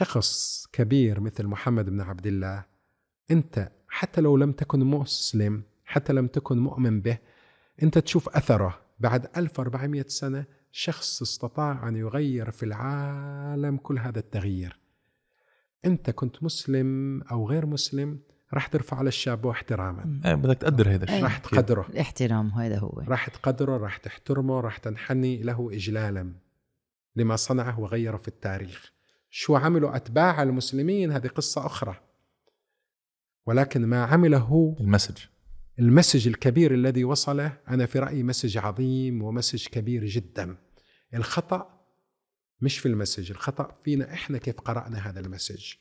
شخص كبير مثل محمد بن عبد الله انت حتى لو لم تكن مسلم حتى لم تكن مؤمن به انت تشوف أثره. بعد 1400 سنة شخص استطاع أن يغير في العالم كل هذا التغيير. انت كنت مسلم أو غير مسلم راح ترفع على الشاب احتراما. إيه بدك تقدر هذا الشيء. راح تقدره. الاحترام هذا هو. راح تقدره راح تحترمه راح تنحني له إجلالا لما صنعه وغيره في التاريخ. شو عملوا أتباع المسلمين؟ هذه قصة أخرى. ولكن ما عمله ال message. ال message الكبير الذي وصله. أنا في رأيي message عظيم و message كبير جدا. الخطأ مش في ال message الخطأ فينا إحنا كيف قرأنا هذا ال message.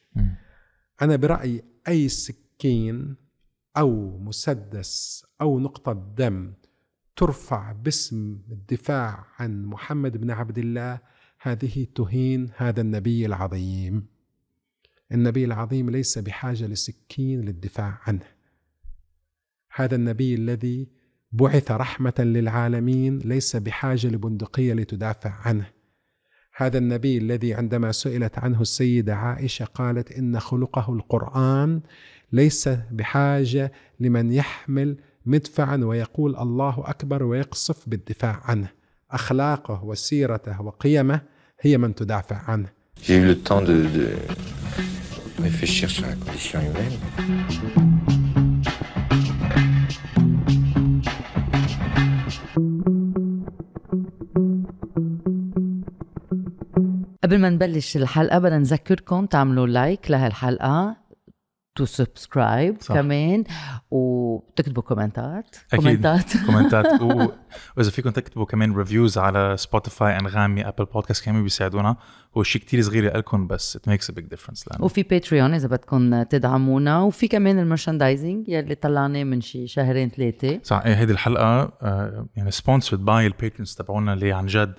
أنا برأيي أي سكين أو مسدس أو نقطة دم ترفع باسم الدفاع عن محمد بن عبد الله هذه تهين هذا النبي العظيم. النبي العظيم ليس بحاجة لسكين للدفاع عنه. هذا النبي الذي بعث رحمة للعالمين ليس بحاجة لبندقية لتدافع عنه. هذا النبي الذي عندما سئلت عنه السيدة عائشة قالت إن خلقه القرآن ليس بحاجة لمن يحمل مدفعا ويقول الله أكبر ويقصف بالدفاع عنه. أخلاقه وسيرته وقيمه هي من تدافع عنه J'ai eu le temps de, de réfléchir sur la condition humaine. قبل ما نبلش الحلقة بدنا نذكركم تعملوا لايك لهالحلقة to subscribe. كمان وتكتبوا commentات. أكيد. commentات. commentات. و... وإذا فيكم تكتبوا كمان reviews على Spotify انغامي Apple Podcast كمان بيساعدونا. هو شيء كتير صغير لكم بس it makes a big difference وفي Patreon إذا بدكم تدعمونا. وفي كمان ال merchandising يلي طلعناه من شي شهرين ثلاثة. صح إيه هيدي الحلقة آه، يعني sponsored by ال patrons تبعونا اللي عن جد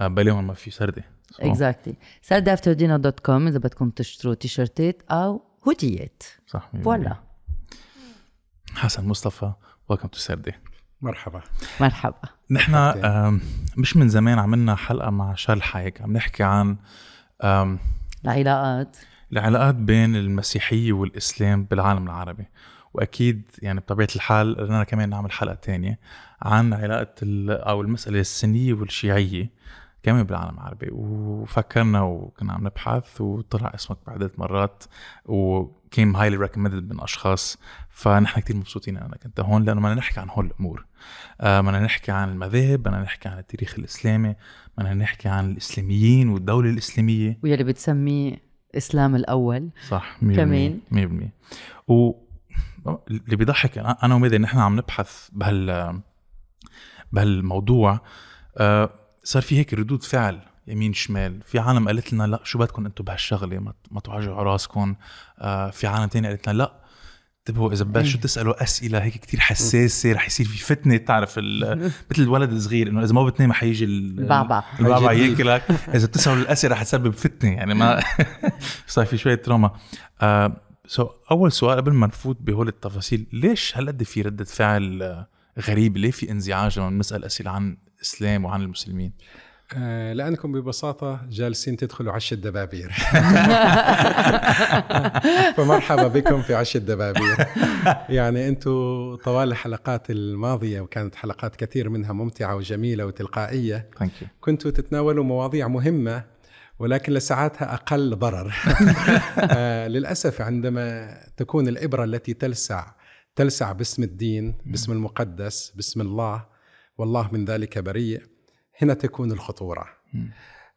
آه، بلاهم ما في سردة. exactly sardeafterdinner dot com إذا بدكم تشتروا تيشرتات أو هوديات صح voilà. حسن مصطفى welcome to سردة مرحبا. مرحبا. نحن مش من زمان عملنا حلقة مع شرحه هيك عم نحكي عن العلاقات. العلاقات بين المسيحية والإسلام بالعالم العربي. وأكيد يعني بطبيعة الحال بدنا كمان نعمل حلقة تانية عن علاقة ال- أو المسألة السنية والشيعية. كمان بالعالم العربي. وفكرنا وكنا عم نبحث وطلع اسمك بعدة مرات وكيم هايلي ريكومندد من أشخاص فنحن كتير مبسوطين أنك أنت هون لأنه بدنا نحكي عن هول الأمور. آه، بدنا نحكي عن المذاهب بدنا نحكي عن التاريخ الإسلامي بدنا نحكي عن الإسلاميين والدولة الإسلامية. ويلي بتسميه إسلام الأول. صح 100% كمان. 100% و اللي بيضحك أنا وميدي نحن عم نبحث بهال بهالموضوع آه، صار في هيك ردود فعل يمين شمال. في عالم قالت لنا لا شو بدكم أنتم بهالشغلة؟ ما ما توجعوا راسكم. آه، في عالم تاني قالت لنا لا. انتبهوا إذا بلشوا تسالوا أسئلة هيك كتير حساسة رح يصير في فتنة تعرف مثل الولد الصغير إنه إذا ما بتنام حيجي ال- البعبع. البعبع حيجي ياكلك. إذا بتسالوا الأسئلة رح تسبب فتنة يعني ما صار في شوية trauma آه so أول سؤال قبل ما نفوت بهول التفاصيل ليش هالقد في ردة فعل آه، غريب ليه في انزعاج لما نسال أسئلة عن الاسلام وعن المسلمين. آه، لأنكم ببساطة جالسين تدخلوا عش الدبابير. فمرحبا بكم في عش الدبابير. يعني أنتم طوال الحلقات الماضية وكانت حلقات كثير منها ممتعة وجميلة وتلقائية كنتوا تتناولوا مواضيع مهمة ولكن لساعاتها أقل ضرر. آه، للأسف عندما تكون الإبرة التي تلسع تلسع باسم الدين باسم المقدس باسم الله والله من ذلك بريء. هنا تكون الخطورة.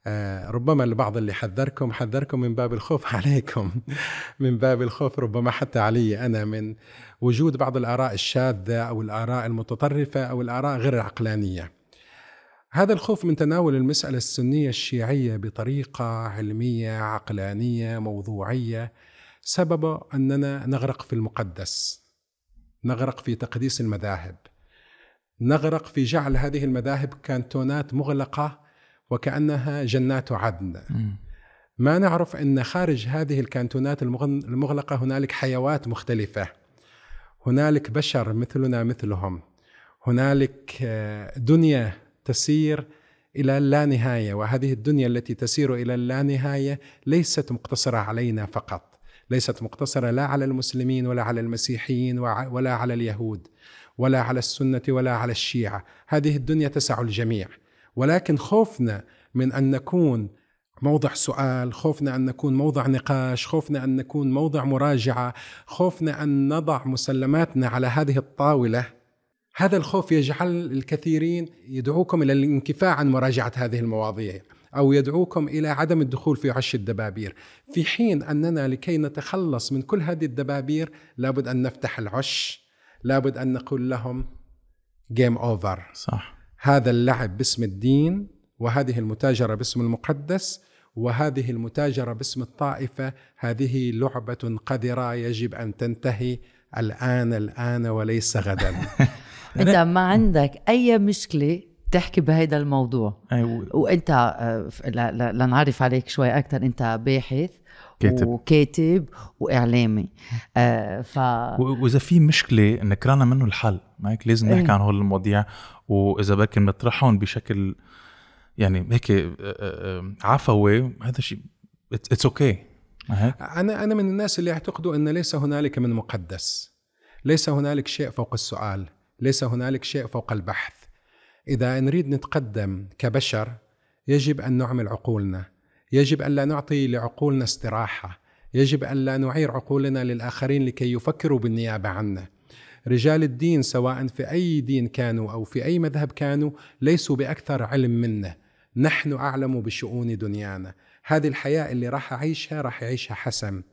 آه، ربما البعض اللي حذركم حذركم من باب الخوف عليكم. من باب الخوف ربما حتى علي أنا من وجود بعض الآراء الشاذة أو الآراء المتطرفة أو الآراء غير العقلانية هذا الخوف من تناول المسألة السنية الشيعية بطريقة علمية عقلانية موضوعية. سبب أننا نغرق في المقدس نغرق في تقديس المذاهب. نغرق في جعل هذه المذاهب كانتونات مغلقة وكأنها جنات عدن. ما نعرف أن خارج هذه الكانتونات المغلقة هنالك حيوات مختلفة. هنالك بشر مثلنا مثلهم. هنالك آه، دنيا تسير إلى اللانهاية وهذه الدنيا التي تسير إلى اللانهاية ليست مقتصرة علينا فقط ليست مقتصرة لا على المسلمين ولا على المسيحيين ولا على اليهود. ولا على السنة ولا على الشيعة. هذه الدنيا تسع الجميع. ولكن خوفنا من أن نكون موضع سؤال خوفنا أن نكون موضع نقاش خوفنا أن نكون موضع مراجعة خوفنا أن نضع مسلماتنا على هذه الطاولة. هذا الخوف يجعل الكثيرين يدعوكم إلى الانكفاء عن مراجعة هذه المواضيع أو يدعوكم إلى عدم الدخول في عش الدبابير. في حين أننا لكي نتخلص من كل هذه الدبابير لابد أن نفتح العش. لابد أن نقول لهم game over صح. هذا اللعب باسم الدين وهذه المتاجرة باسم المقدس وهذه المتاجرة باسم الطائفة. هذه لعبة قذرة يجب أن تنتهي الآن الآن وليس غدا. أنت ما عندك أي مشكلة تحكي بهيدا الموضوع؟ أيوة. وأنت آه، لنعرف عليك شوي أكثر أنت باحث كاتب. وكاتب وإعلامي. آه ف وإذا في مشكلة نكرانا منه الحل ما هيك لازم نحكي إيه؟ عن هول المواضيع. وإذا بدك نطرحهم بشكل يعني هيك آه، آه، عفوي هذا شيء it's okay أنا أنا من الناس اللي يعتقدوا إن ليس هنالك من مقدس. ليس هنالك شيء فوق السؤال. ليس هنالك شيء فوق البحث. إذا نريد نتقدم كبشر يجب أن نعمل عقولنا. يجب أن لا نعطي لعقولنا استراحة. يجب أن لا نعير عقولنا للآخرين لكي يفكروا بالنيابة عنا. رجال الدين سواء في أي دين كانوا أو في أي مذهب كانوا ليسوا بأكثر علم منا. نحن أعلم بشؤون دنيانا. هذه الحياة اللي راح أعيشها راح يعيشها حسن.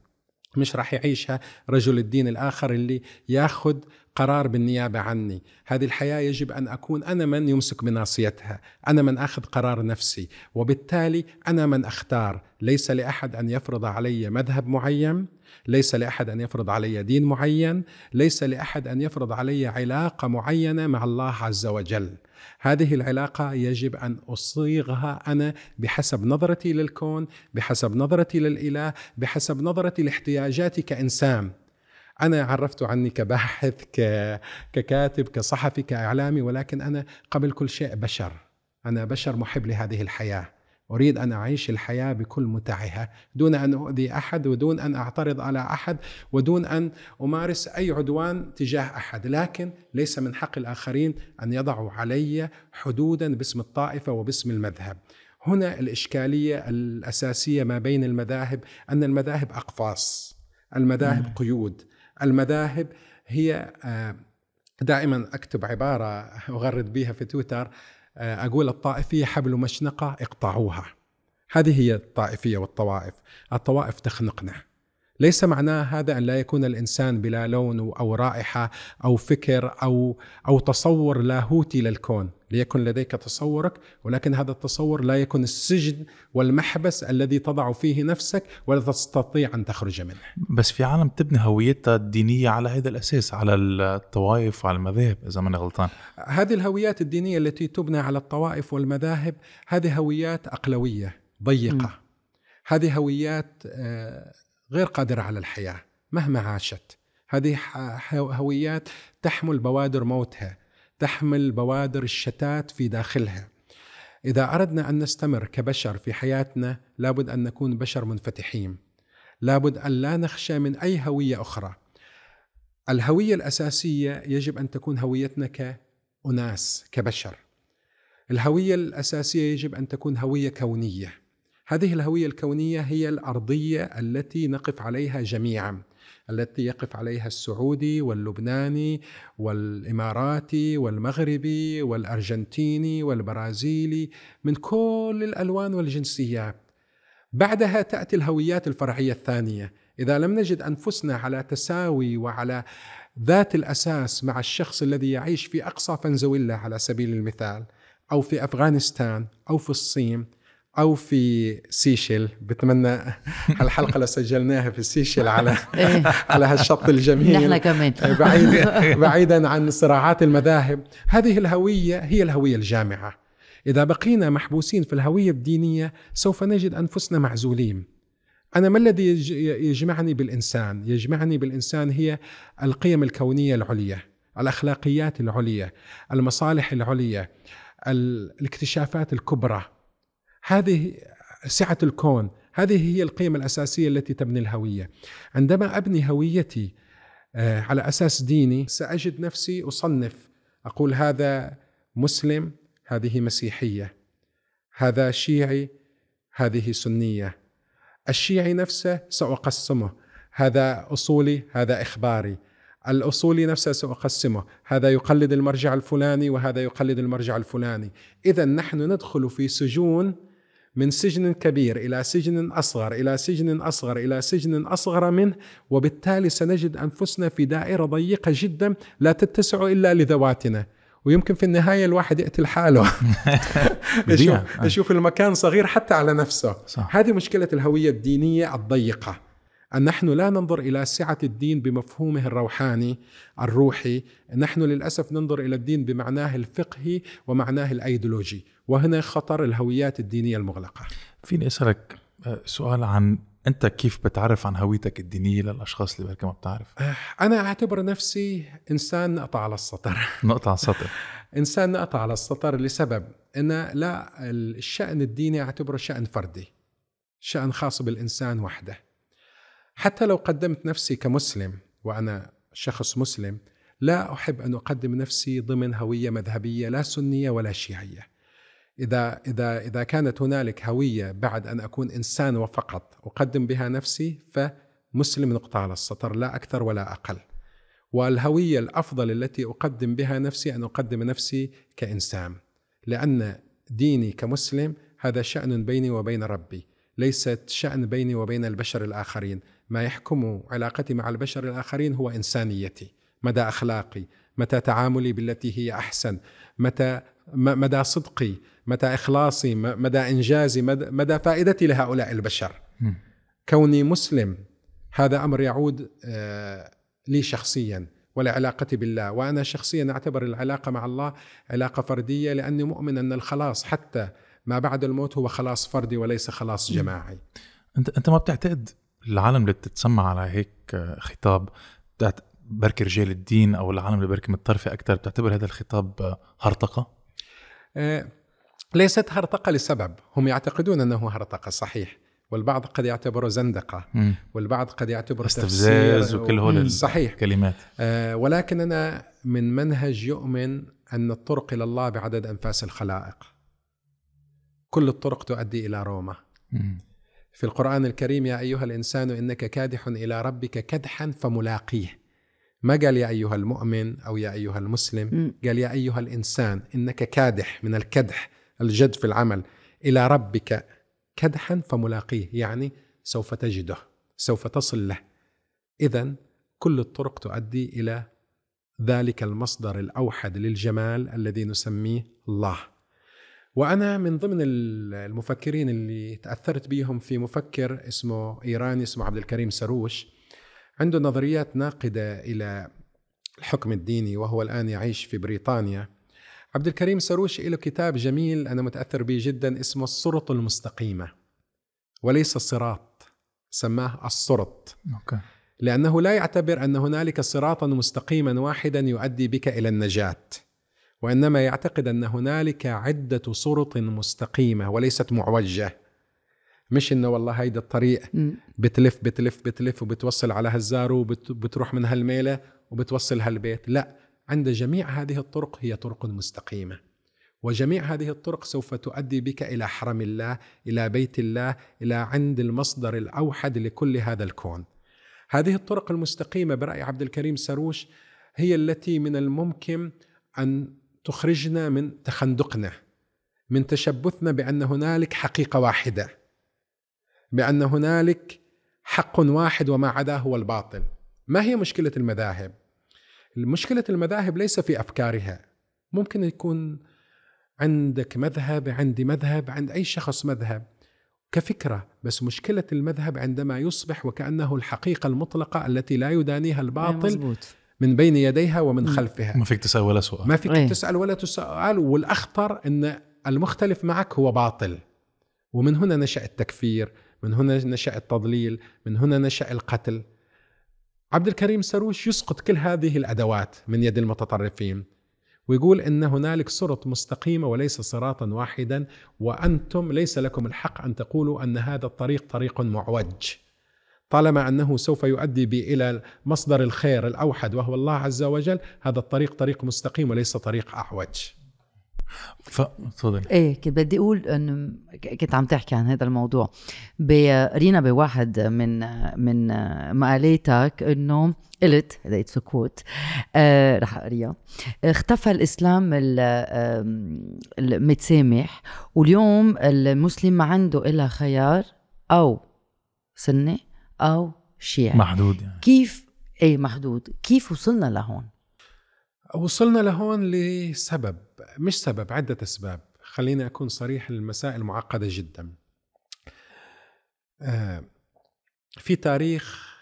مش راح يعيشها رجل الدين الآخر اللي ياخذ قرار بالنيابة عني، هذه الحياة يجب أن أكون أنا من يمسك بناصيتها، أنا من أخذ قرار نفسي، وبالتالي أنا من أختار، ليس لأحد أن يفرض علي مذهب معين، ليس لأحد أن يفرض علي دين معين، ليس لأحد أن يفرض علي علاقة معينة مع الله عز وجل. هذه العلاقة يجب أن أصيغها أنا بحسب نظرتي للكون بحسب نظرتي للإله بحسب نظرتي لاحتياجاتي كإنسان. أنا عرفت عني كباحث ككاتب كصحفي كإعلامي ولكن أنا قبل كل شيء بشر. أنا بشر محب لهذه الحياة. أريد أن أعيش الحياة بكل متعها دون أن أؤذي أحد ودون أن أعترض على أحد ودون أن أمارس أي عدوان تجاه أحد. لكن ليس من حق الآخرين أن يضعوا علي حدودا باسم الطائفة وباسم المذهب. هنا الإشكالية الأساسية ما بين المذاهب أن المذاهب أقفاص المذاهب قيود. المذاهب. هي آه، دائما أكتب عبارة أغرد بها في تويتر آه، أقول الطائفية حبل مشنقة اقطعوها. هذه هي الطائفية والطوائف. الطوائف تخنقنا. ليس معناه هذا أن لا يكون الإنسان بلا لون أو رائحة أو فكر أو أو تصور لاهوتي للكون، ليكن لديك تصورك ولكن هذا التصور لا يكون السجن والمحبس الذي تضع فيه نفسك ولا تستطيع أن تخرج منه. بس في عالم تبني هويتها الدينية على هذا الأساس على الطوائف وعلى المذاهب إذا ماني غلطان. هذه الهويات الدينية التي تبنى على الطوائف والمذاهب هذه هويات أقلوية ضيقة. م. هذه هويات آه غير قادرة على الحياة مهما عاشت. هذه هويات تحمل بوادر موتها تحمل بوادر الشتات في داخلها. إذا أردنا أن نستمر كبشر في حياتنا لابد أن نكون بشر منفتحين. لابد أن لا نخشى من أي هوية أخرى. الهوية الأساسية يجب أن تكون هويتنا كأناس كبشر. الهوية الأساسية يجب أن تكون هوية كونية. هذه الهوية الكونية هي الأرضية التي نقف عليها جميعا التي يقف عليها السعودي واللبناني والإماراتي والمغربي والأرجنتيني والبرازيلي من كل الألوان والجنسيات بعدها تأتي الهويات الفرعية الثانية. إذا لم نجد أنفسنا على تساوي وعلى ذات الأساس مع الشخص الذي يعيش في أقصى فنزويلا على سبيل المثال أو في أفغانستان أو في الصين أو في سيشل بتمنى هالحلقة لو سجلناها في سيشل على إيه. على هالشط الجميل. نحن كمان. بعيد بعيدا عن صراعات المذاهب. هذه الهوية هي الهوية الجامعة. إذا بقينا محبوسين في الهوية الدينية سوف نجد أنفسنا معزولين. أنا ما الذي يجمعني بالإنسان؟ يجمعني بالإنسان هي القيم الكونية العليا الأخلاقيات العليا المصالح العليا الاكتشافات الكبرى. هذه سعة الكون هذه هي القيم الأساسية التي تبني الهوية. عندما أبني هويتي آه، على أساس ديني سأجد نفسي أصنف أقول هذا مسلم هذه مسيحية هذا شيعي هذه سنية. الشيعي نفسه سأقسمه هذا أصولي هذا إخباري. الأصولي نفسه سأقسمه هذا يقلد المرجع الفلاني وهذا يقلد المرجع الفلاني. إذا نحن ندخل في سجون من سجن كبير إلى سجن أصغر إلى سجن أصغر إلى سجن أصغر منه وبالتالي سنجد أنفسنا في دائرة ضيقة جدا لا تتسع إلا لذواتنا. ويمكن في النهاية الواحد يقتل حاله يشوف, يشوف المكان صغير حتى على نفسه. صح. هذه مشكلة الهوية الدينية الضيقة. أن نحن لا ننظر إلى سعة الدين بمفهومه الروحاني الروحي. نحن للأسف ننظر إلى الدين بمعناه الفقهي ومعناه الأيديولوجي. وهنا خطر الهويات الدينية المغلقة. فيني أسألك آه، سؤال عن أنت كيف بتعرف عن هويتك الدينية للأشخاص اللي بركة ما بتعرف؟ آه، أنا أعتبر نفسي إنسان نقطة على السطر. نقطة على السطر. إنسان نقطة على السطر لسبب. أن لا الشأن الديني أعتبره شأن فردي شأن خاص بالإنسان وحده. حتى لو قدمت نفسي كمسلم وأنا شخص مسلم لا أحب أن أقدم نفسي ضمن هوية مذهبية لا سنية ولا شيعية. إذا إذا إذا كانت هنالك هوية بعد أن أكون إنسان وفقط أقدم بها نفسي فمسلم نقطة على السطر لا أكثر ولا أقل. والهوية الأفضل التي أقدم بها نفسي أن أقدم نفسي كإنسان. لأن ديني كمسلم هذا شأن بيني وبين ربي، ليست شأن بيني وبين البشر الآخرين، ما يحكم علاقتي مع البشر الآخرين هو إنسانيتي مدى أخلاقي متى تعاملي بالتي هي أحسن متى مدى صدقي متى إخلاصي مدى إنجازي مدى فائدتي لهؤلاء البشر. كوني مسلم هذا أمر يعود آه، لي شخصيا ولعلاقتي بالله. وأنا شخصيا أعتبر العلاقة مع الله علاقة فردية لأني مؤمن أن الخلاص حتى ما بعد الموت هو خلاص فردي وليس خلاص جماعي. أنت أنت ما بتعتقد العالم اللي بتتسمع على هيك خطاب بركي رجال الدين أو العالم اللي بركي متطرفة أكثر بتعتبر هذا الخطاب هرطقة؟ آه ليست هرطقة لسبب. هم يعتقدون أنه هرطقة صحيح. والبعض قد يعتبره زندقة. م. والبعض قد يعتبره استفزاز وكل هول صحيح. الكلمات. آه ولكن أنا من منهج يؤمن أن الطرق إلى الله بعدد أنفاس الخلائق. كل الطرق تؤدي إلى روما. م. في القرآن الكريم يا أيها الإنسان إنك كادح إلى ربك كدحا فملاقيه. ما قال يا أيها المؤمن أو يا أيها المسلم قال يا أيها الإنسان إنك كادح من الكدح الجد في العمل إلى ربك كدحا فملاقيه. يعني سوف تجده سوف تصل له. إذا كل الطرق تؤدي إلى ذلك المصدر الأوحد للجمال الذي نسميه الله. وأنا من ضمن المفكرين اللي تأثرت بهم في مفكر اسمه إيراني اسمه عبد الكريم سروش. عنده نظريات ناقدة إلى الحكم الديني وهو الآن يعيش في بريطانيا. عبد الكريم سروش له كتاب جميل أنا متأثر به جدا اسمه الصرط المستقيمة. وليس الصراط سماه الصرط أوكي. لأنه لا يعتبر أن هنالك صراطا مستقيما واحدا يؤدي بك إلى النجاة. وإنما يعتقد أن هنالك عدة صرط مستقيمة وليست معوجة. مش إنه والله هيدا الطريق بتلف بتلف بتلف وبتوصل على هالزارو وبتروح من هالميلة وبتوصل هالبيت. لا عند جميع هذه الطرق هي طرق مستقيمة. وجميع هذه الطرق سوف تؤدي بك إلى حرم الله إلى بيت الله إلى عند المصدر الأوحد لكل هذا الكون. هذه الطرق المستقيمة برأي عبد الكريم سروش هي التي من الممكن أن تخرجنا من تخندقنا من تشبثنا بأن هنالك حقيقة واحدة بأن هنالك حق واحد وما عداه هو الباطل. ما هي مشكلة المذاهب؟ مشكلة المذاهب ليس في أفكارها. ممكن يكون عندك مذهب عندي مذهب عند أي شخص مذهب. كفكرة بس مشكلة المذهب عندما يصبح وكأنه الحقيقة المطلقة التي لا يدانيها الباطل مزبوط. من بين يديها ومن خلفها. ما فيك تسأل ولا سؤال. ما فيك إيه؟ تسأل ولا تسأل والأخطر أن المختلف معك هو باطل. ومن هنا نشأ التكفير من هنا نشأ التضليل من هنا نشأ القتل. عبد الكريم سروش يسقط كل هذه الأدوات من يد المتطرفين ويقول إن هنالك صراط مستقيمة وليس صراطا واحدا وأنتم ليس لكم الحق أن تقولوا أن هذا الطريق طريق معوج. طالما أنه سوف يؤدي بي إلى مصدر الخير الأوحد وهو الله عز وجل هذا الطريق طريق مستقيم وليس طريق اعوج ف تفضل. إيه كنت بدي أقول إنه كنت عم تحكي عن هذا الموضوع. قرينا بواحد من من مقالاتك إنه قلت هذا سكوت آه رح اقريها اختفى الإسلام المتسامح واليوم المسلم ما عنده إلا خيار أو سنة أو شيعي. محدود يعني. كيف؟ إيه محدود. كيف وصلنا لهون؟ وصلنا لهون لسبب مش سبب عدة أسباب. خليني أكون صريح المسائل معقدة جدا. آه، في تاريخ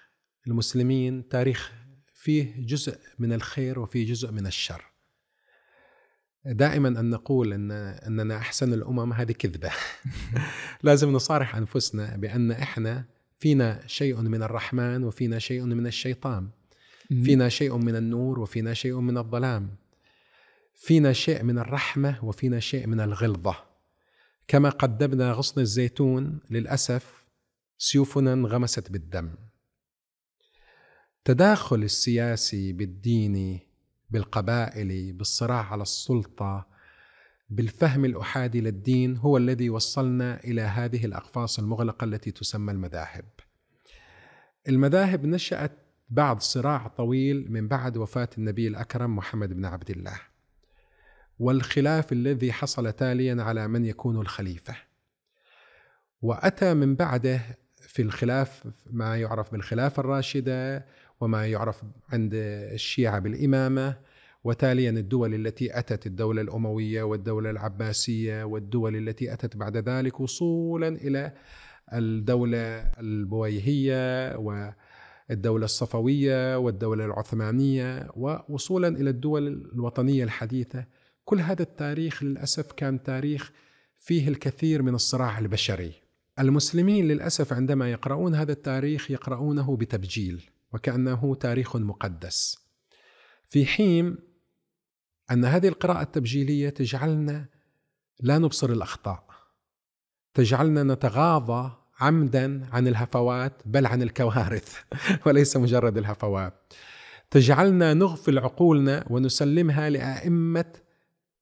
المسلمين تاريخ فيه جزء من الخير وفيه جزء من الشر. دائما أن نقول أن أننا أحسن الأمم هذه كذبة. لازم نصارح أنفسنا بأن إحنا فينا شيء من الرحمن وفينا شيء من الشيطان. فينا شيء من النور وفينا شيء من الظلام. فينا شيء من الرحمة وفينا شيء من الغلظة. كما قدمنا غصن الزيتون للأسف سيوفنا انغمست بالدم. تداخل السياسي بالديني بالقبائل بالصراع على السلطة بالفهم الاحادي للدين هو الذي وصلنا إلى هذه الأقفاص المغلقة التي تسمى المذاهب. المذاهب نشأت بعد صراع طويل من بعد وفاة النبي الأكرم محمد بن عبد الله. والخلاف الذي حصل تاليا على من يكون الخليفة. وأتى من بعده في الخلاف ما يعرف بالخلافة الراشدة وما يعرف عند الشيعة بالإمامة وتاليا الدول التي أتت الدولة الأموية والدولة العباسية والدول التي أتت بعد ذلك وصولا إلى الدولة البويهية و الدولة الصفوية والدولة العثمانية ووصولا إلى الدول الوطنية الحديثة. كل هذا التاريخ للأسف كان تاريخ فيه الكثير من الصراع البشري. المسلمين للأسف عندما يقرؤون هذا التاريخ يقرؤونه بتبجيل وكأنه تاريخ مقدس. في حين أن هذه القراءة التبجيلية تجعلنا لا نبصر الأخطاء. تجعلنا نتغاضى عمدا عن الهفوات بل عن الكوارث وليس مجرد الهفوات. تجعلنا نغفل عقولنا ونسلمها لأئمة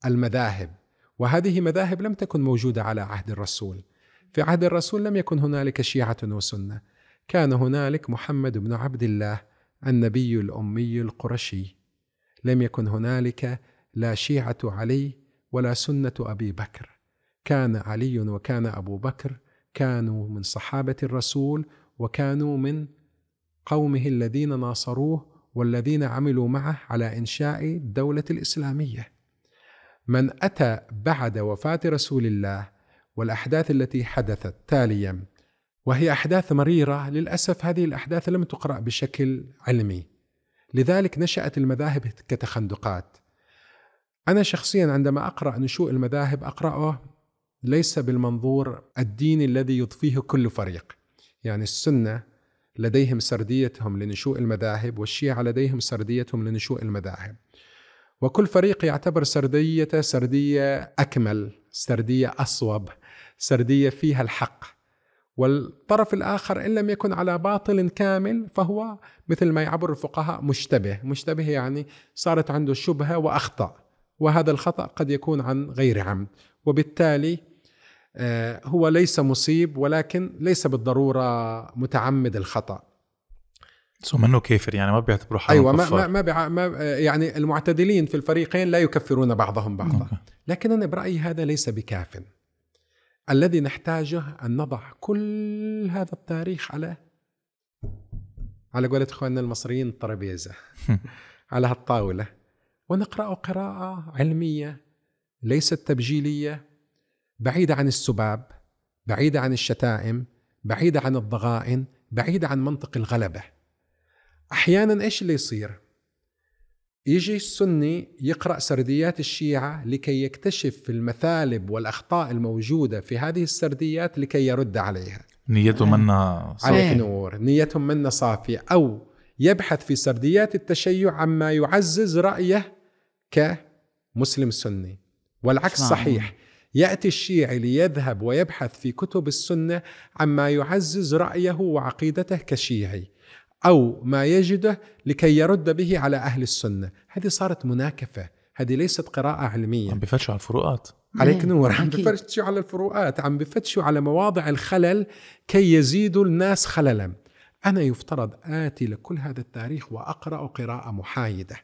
المذاهب. وهذه مذاهب لم تكن موجودة على عهد الرسول. في عهد الرسول لم يكن هنالك شيعة وسنة. كان هنالك محمد بن عبد الله النبي الأمي القرشي. لم يكن هنالك لا شيعة علي ولا سنة أبي بكر. كان علي وكان أبو بكر كانوا من صحابة الرسول وكانوا من قومه الذين ناصروه والذين عملوا معه على إنشاء الدولة الإسلامية. من أتى بعد وفاة رسول الله والأحداث التي حدثت تاليا وهي أحداث مريرة للأسف هذه الأحداث لم تقرأ بشكل علمي. لذلك نشأت المذاهب كتخندقات. أنا شخصيا عندما أقرأ نشوء المذاهب أقرأه ليس بالمنظور الديني الذي يضفيه كل فريق. يعني السنة لديهم سرديتهم لنشوء المذاهب والشيعة لديهم سرديتهم لنشوء المذاهب. وكل فريق يعتبر سرديته سردية أكمل سردية أصوب سردية فيها الحق. والطرف الآخر إن لم يكن على باطل كامل فهو مثل ما يعبر الفقهاء مشتبه. مشتبه يعني صارت عنده شبهة وأخطأ. وهذا الخطأ قد يكون عن غير عمد. وبالتالي آه، هو ليس مصيب ولكن ليس بالضرورة متعمد الخطأ. سو منه كافر يعني ما بيعتبروا حالهم أيوه ما ما ما, بيع ما يعني المعتدلين في الفريقين لا يكفرون بعضهم بعضا. لكن أنا برأيي هذا ليس بكاف. الذي نحتاجه أن نضع كل هذا التاريخ على على قولة إخواننا المصريين الطرابيزه على هالطاولة. ونقرأ قراءة علمية ليست تبجيلية بعيدة عن السباب بعيدة عن الشتائم بعيدة عن الضغائن بعيدة عن منطق الغلبة. أحيانا إيش اللي يصير؟ يجي السني يقرأ سرديات الشيعة لكي يكتشف المثالب والأخطاء الموجودة في هذه السرديات لكي يرد عليها. نيته منا عليك نور. نيتهم منا صافية. أو يبحث في سرديات التشيع عما يعزز رأيه ك مسلم سني. والعكس؟ صحيح. يأتي الشيعي ليذهب ويبحث في كتب السنة عما يعزز رأيه وعقيدته كشيعي أو ما يجده لكي يرد به على أهل السنة. هذه صارت مناكفة. هذه ليست قراءة علمية. عم بفتشوا على الفروقات. عليك إيه، نور عم. بفتشوا على الفروقات. عم بفتشوا على مواضع الخلل كي يزيدوا الناس خللا. أنا يفترض آتي لكل هذا التاريخ وأقرأ قراءة محايدة.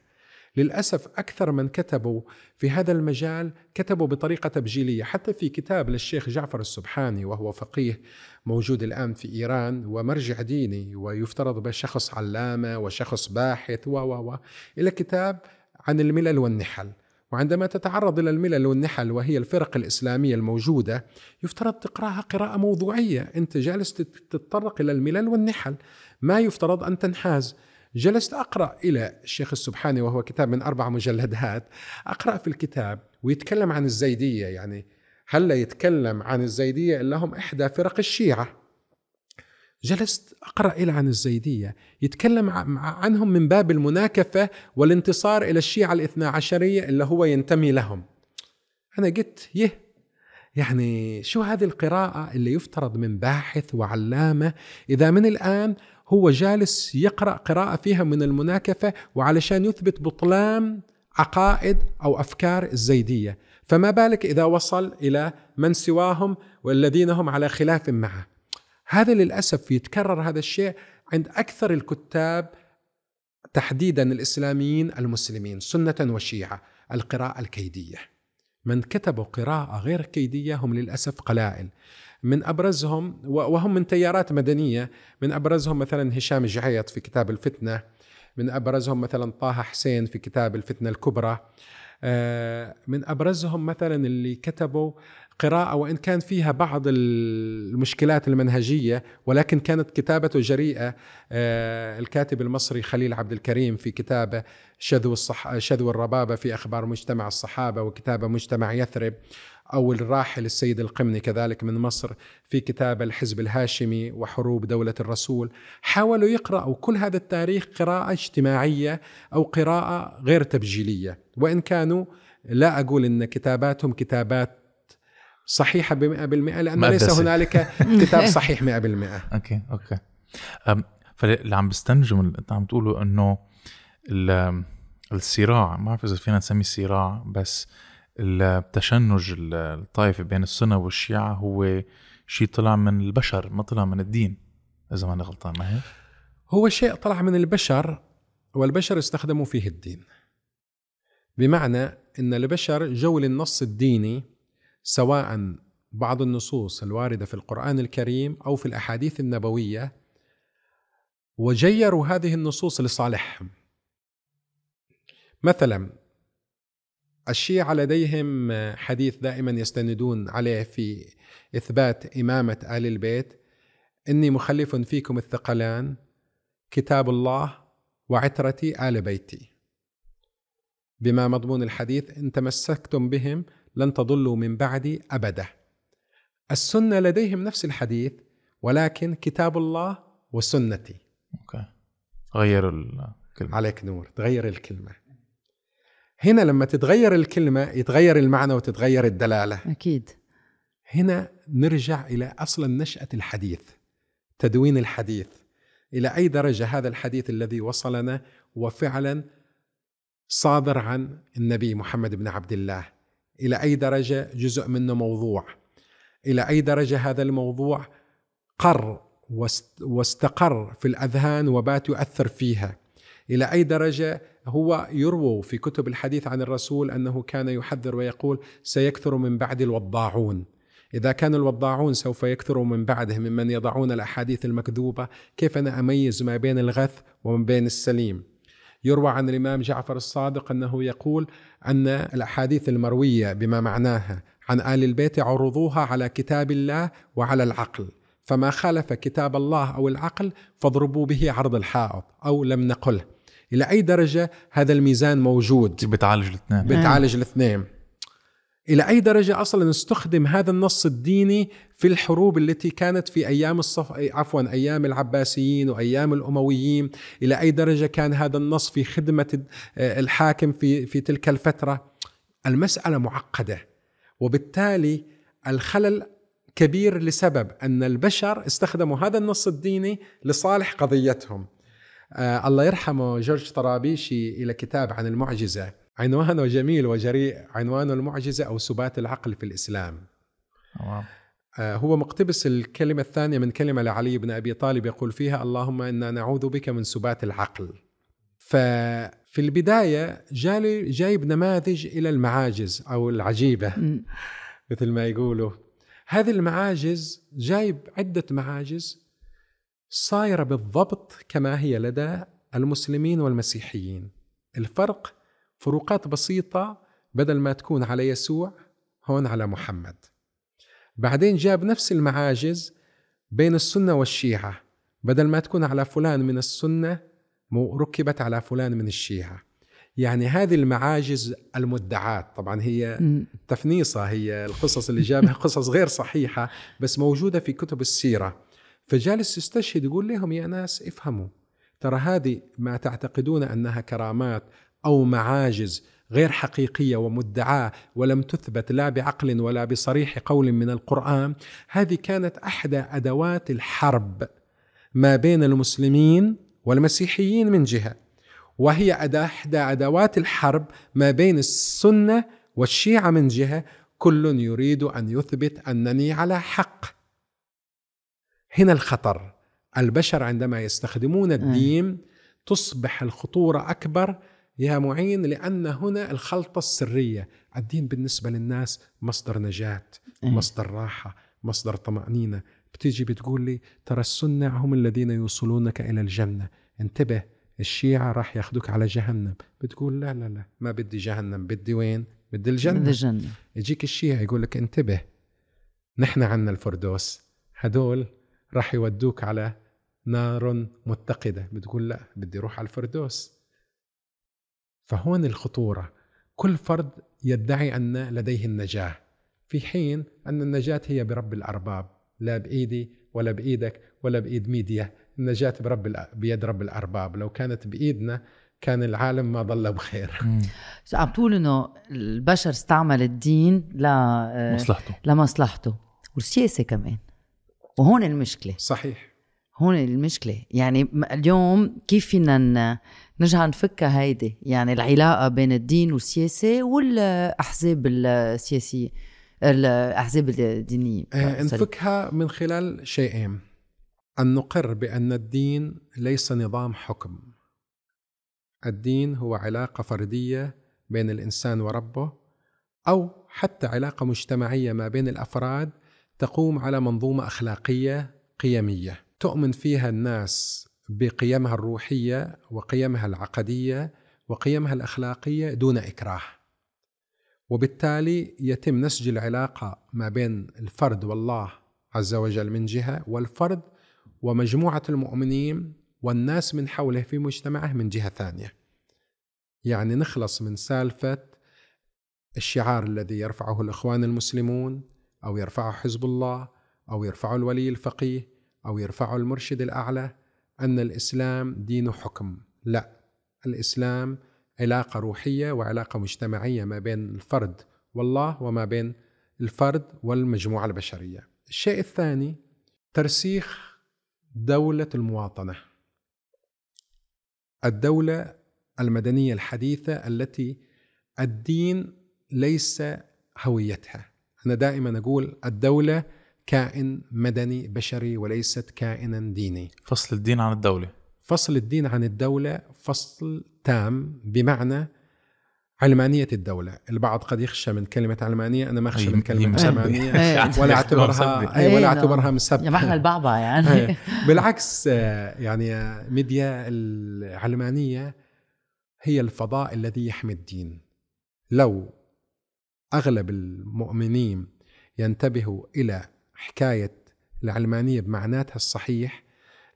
للأسف أكثر من كتبوا في هذا المجال كتبوا بطريقة تبجيلية. حتى في كتاب للشيخ جعفر السبحاني وهو فقيه موجود الآن في إيران ومرجع ديني ويفترض به شخص علامة وشخص باحث و و و. إلى كتاب عن الملل والنحل. وعندما تتعرض إلى الملل والنحل وهي الفرق الإسلامية الموجودة يفترض تقرأها قراءة موضوعية. أنت جالس تت- تتطرق إلى الملل والنحل. ما يفترض أن تنحاز. جلست أقرأ إلى الشيخ السبحاني وهو كتاب من أربع مجلدات. أقرأ في الكتاب ويتكلم عن الزيدية. يعني هل لا يتكلم عن الزيدية إلا هم إحدى فرق الشيعة؟ جلست أقرأ إلى عن الزيدية. يتكلم عنهم من باب المناكفة والانتصار إلى الشيعة الاثنا عشرية اللي هو ينتمي لهم. أنا قلت يه يعني شو هذه القراءة اللي يفترض من باحث وعلامة؟ إذا من الآن هو جالس يقرأ قراءة فيها من المناكفة وعلشان يثبت بطلان عقائد أو أفكار الزيدية. فما بالك إذا وصل إلى من سواهم والذين هم على خلاف معه؟ هذا للأسف يتكرر هذا الشيء عند أكثر الكتاب تحديدا الإسلاميين المسلمين سنة وشيعة القراءة الكيدية. من كتبوا قراءة غير كيدية هم للأسف قلائل. من أبرزهم وهم من تيارات مدنية. من أبرزهم مثلا هشام الجعيط في كتاب الفتنة. من أبرزهم مثلا طه حسين في كتاب الفتنة الكبرى. آه، من أبرزهم مثلا اللي كتبوا قراءة وإن كان فيها بعض المشكلات المنهجية ولكن كانت كتابته جريئة آه، الكاتب المصري خليل عبد الكريم في كتابه شذو, الصح... شذو الربابة في أخبار مجتمع الصحابة وكتابة مجتمع يثرب أو الراحل السيد القمني كذلك من مصر في كتاب الحزب الهاشمي وحروب دولة الرسول. حاولوا يقرأوا كل هذا التاريخ قراءة اجتماعية أو قراءة غير تبجيلية. وإن كانوا لا أقول أن كتاباتهم كتابات صحيحة بمئة بالمئة لأن ليس. هنالك كتاب صحيح مئة بالمئة okay okay فاللي عم بستنتج من اللي انت عم تقوله إنه ال- الصراع ما بعرف إذا فينا نسميه صراع بس التشنج ال- الطائفي بين السنة والشيعة هو شيء طلع من البشر ما طلع من الدين إذا ماني غلطان ما هيك؟ هو شيء طلع من البشر والبشر استخدموا فيه الدين بمعنى إن البشر جو للنص الديني سواء بعض النصوص الواردة في القرآن الكريم أو في الأحاديث النبوية وجيروا هذه النصوص لصالحهم. مثلا الشيعة لديهم حديث دائما يستندون عليه في إثبات إمامة آل البيت إني مخلف فيكم الثقلان كتاب الله وعترتي آل بيتي. بما مضمون الحديث إن تمسكتم بهم لن تضلوا من بعدي أبدا. السنة لديهم نفس الحديث ولكن كتاب الله وسنتي. أوكي. غير الكلمة. عليك نور تغير الكلمة. هنا لما تتغير الكلمة يتغير المعنى وتتغير الدلالة. أكيد. هنا نرجع إلى أصلا نشأة الحديث تدوين الحديث. إلى أي درجة هذا الحديث الذي وصلنا وفعلا صادر عن النبي محمد بن عبد الله؟ إلى أي درجة جزء منه موضوع. إلى أي درجة هذا الموضوع قر واست- واستقر في الأذهان وبات يؤثر فيها. إلى أي درجة هو يروى في كتب الحديث عن الرسول أنه كان يحذر ويقول سيكثر من بعد الوضاعون. إذا كان الوضاعون سوف يكثروا من بعده ممن يضعون الأحاديث المكذوبة كيف أنا أميز ما بين الغث وما بين السليم؟ يروى عن الإمام جعفر الصادق أنه يقول أن الأحاديث المروية بما معناها عن آل البيت عرضوها على كتاب الله وعلى العقل. فما خالف كتاب الله أو العقل فاضربوا به عرض الحائط أو لم نقله. إلى أي درجة هذا الميزان موجود؟ بتعالج الاثنين. بتعالج الاثنين. إلى أي درجة أصلا استخدم هذا النص الديني في الحروب التي كانت في أيام الصف عفوا أيام العباسيين وأيام الأمويين؟ إلى أي درجة كان هذا النص في خدمة الحاكم في في تلك الفترة؟ المسألة معقدة وبالتالي الخلل كبير لسبب أن البشر استخدموا هذا النص الديني لصالح قضيتهم. آه الله يرحمه جورج طرابيشي إلى كتاب عن المعجزة. عنوانه جميل وجريء عنوانه المعجزة أو سبات العقل في الإسلام واو. آه، هو مقتبس الكلمة الثانية من كلمة لعلي بن أبي طالب يقول فيها اللهم إنا نعوذ بك من سبات العقل ففي البداية جالي جايب نماذج إلى المعاجز أو العجيبة. مثل ما يقولوا هذه المعاجز جايب عدة معاجز صايرة بالضبط كما هي لدى المسلمين والمسيحيين الفرق فروقات بسيطة بدل ما تكون على يسوع هون على محمد. بعدين جاب نفس المعاجز بين السنة والشيعة. بدل ما تكون على فلان من السنة ركبت على فلان من الشيعة. يعني هذه المعاجز المدعاة. طبعا هي. تفنيصة هي القصص اللي جابها قصص غير صحيحة بس موجودة في كتب السيرة. فجالس يستشهد يقول لهم يا ناس افهموا. ترى هذه ما تعتقدون أنها كرامات أو معاجز غير حقيقية ومدعاة ولم تثبت لا بعقل ولا بصريح قول من القرآن هذه كانت أحدى أدوات الحرب ما بين المسلمين والمسيحيين من جهة وهي أداة إحدى أدوات الحرب ما بين السنة والشيعة من جهة كل يريد أن يثبت أنني على حق. هنا الخطر البشر عندما يستخدمون الدين تصبح الخطورة أكبر يا معين لأن هنا الخلطة السرية. الدين بالنسبة للناس مصدر نجاة إيه. مصدر راحة مصدر طمأنينة. بتيجي بتقول لي ترى السنة هم الذين يوصلونك إلى الجنة. انتبه الشيعة راح ياخدوك على جهنم. بتقول لا لا لا ما بدي جهنم بدي وين؟ بدي الجنة. الجنة. يجيك الشيعة يقول لك انتبه نحن عنا الفردوس. هدول راح يودوك على نار متقدة. بتقول لا بدي أروح على الفردوس. فهون الخطورة. كل فرد يدعي أن لديه النجاة في حين أن النجاة هي برب الأرباب لا بإيدي ولا بإيدك ولا بإيد ميديا. النجاة برب الأ- بيد رب الأرباب. لو كانت بإيدنا كان العالم ما ضل بخير. عم تقول إنه البشر استعمل الدين ل آه، مصلحته. لمصلحته. والسياسة كمان. وهون المشكلة. صحيح. هون المشكلة. يعني اليوم كيف فينا نرجع نفكها هيدي؟ يعني العلاقة بين الدين والسياسة والأحزاب السياسية الأحزاب الدينية. آه، سوري. نفكها من خلال شيئين. أن نقر بأن الدين ليس نظام حكم. الدين هو علاقة فردية بين الإنسان وربه أو حتى علاقة مجتمعية ما بين الأفراد تقوم على منظومة أخلاقية قيمية. تؤمن فيها الناس بقيمها الروحية وقيمها العقدية وقيمها الأخلاقية دون إكراه. وبالتالي يتم نسج العلاقة ما بين الفرد والله عز وجل من جهة والفرد ومجموعة المؤمنين والناس من حوله في مجتمعه من جهة ثانية. يعني نخلص من سالفة الشعار الذي يرفعه الإخوان المسلمون أو يرفعه حزب الله أو يرفعه الولي الفقيه أو يرفعه المرشد الأعلى أن الإسلام دين حكم. لا الإسلام علاقة روحية وعلاقة مجتمعية ما بين الفرد والله وما بين الفرد والمجموعة البشرية. الشيء الثاني ترسيخ دولة المواطنة. الدولة المدنية الحديثة التي الدين ليس هويتها. أنا دائما أقول الدولة كائن مدني بشري وليست كائنا ديني فصل الدين عن الدولة فصل الدين عن الدولة فصل تام بمعنى علمانية الدولة البعض قد يخشى من كلمة علمانية أنا ما أخشى من كلمة. علمانية إيه. ولا ياخدوها أعتبرها مسبة. أي ولا إيه، أعتبرها. مسبة يا محنا البعبع يعني إيه. بالعكس يعني ميديا العلمانية هي الفضاء الذي يحمي الدين لو أغلب المؤمنين ينتبهوا إلى حكاية العلمانية بمعناتها الصحيح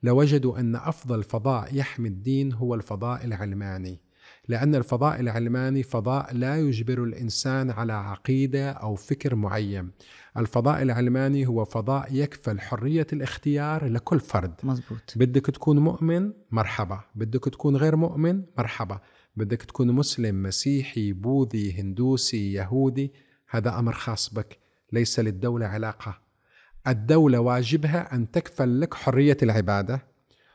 لوجدوا أن أفضل فضاء يحمي الدين هو الفضاء العلماني لأن الفضاء العلماني فضاء لا يجبر الإنسان على عقيدة أو فكر معين. الفضاء العلماني هو فضاء يكفل حرية الاختيار لكل فرد. مزبوط بدك تكون مؤمن مرحبا بدك تكون غير مؤمن مرحبا بدك تكون مسلم مسيحي بوذي هندوسي يهودي هذا أمر خاص بك ليس للدولة علاقة. الدولة واجبها أن تكفل لك حرية العبادة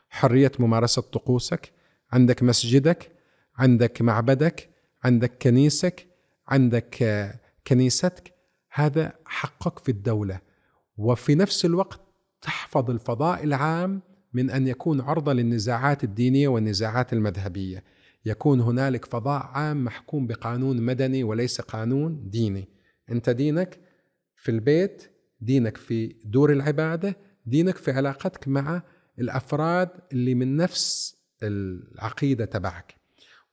حرية ممارسة طقوسك عندك مسجدك عندك معبدك عندك كنيسك عندك آه، كنيستك. هذا حقك في الدولة. وفي نفس الوقت تحفظ الفضاء العام من أن يكون عرضة للنزاعات الدينية والنزاعات المذهبية. يكون هنالك فضاء عام محكوم بقانون مدني وليس قانون ديني. أنت دينك في البيت دينك في دور العبادة دينك في علاقتك مع الأفراد اللي من نفس العقيدة تبعك.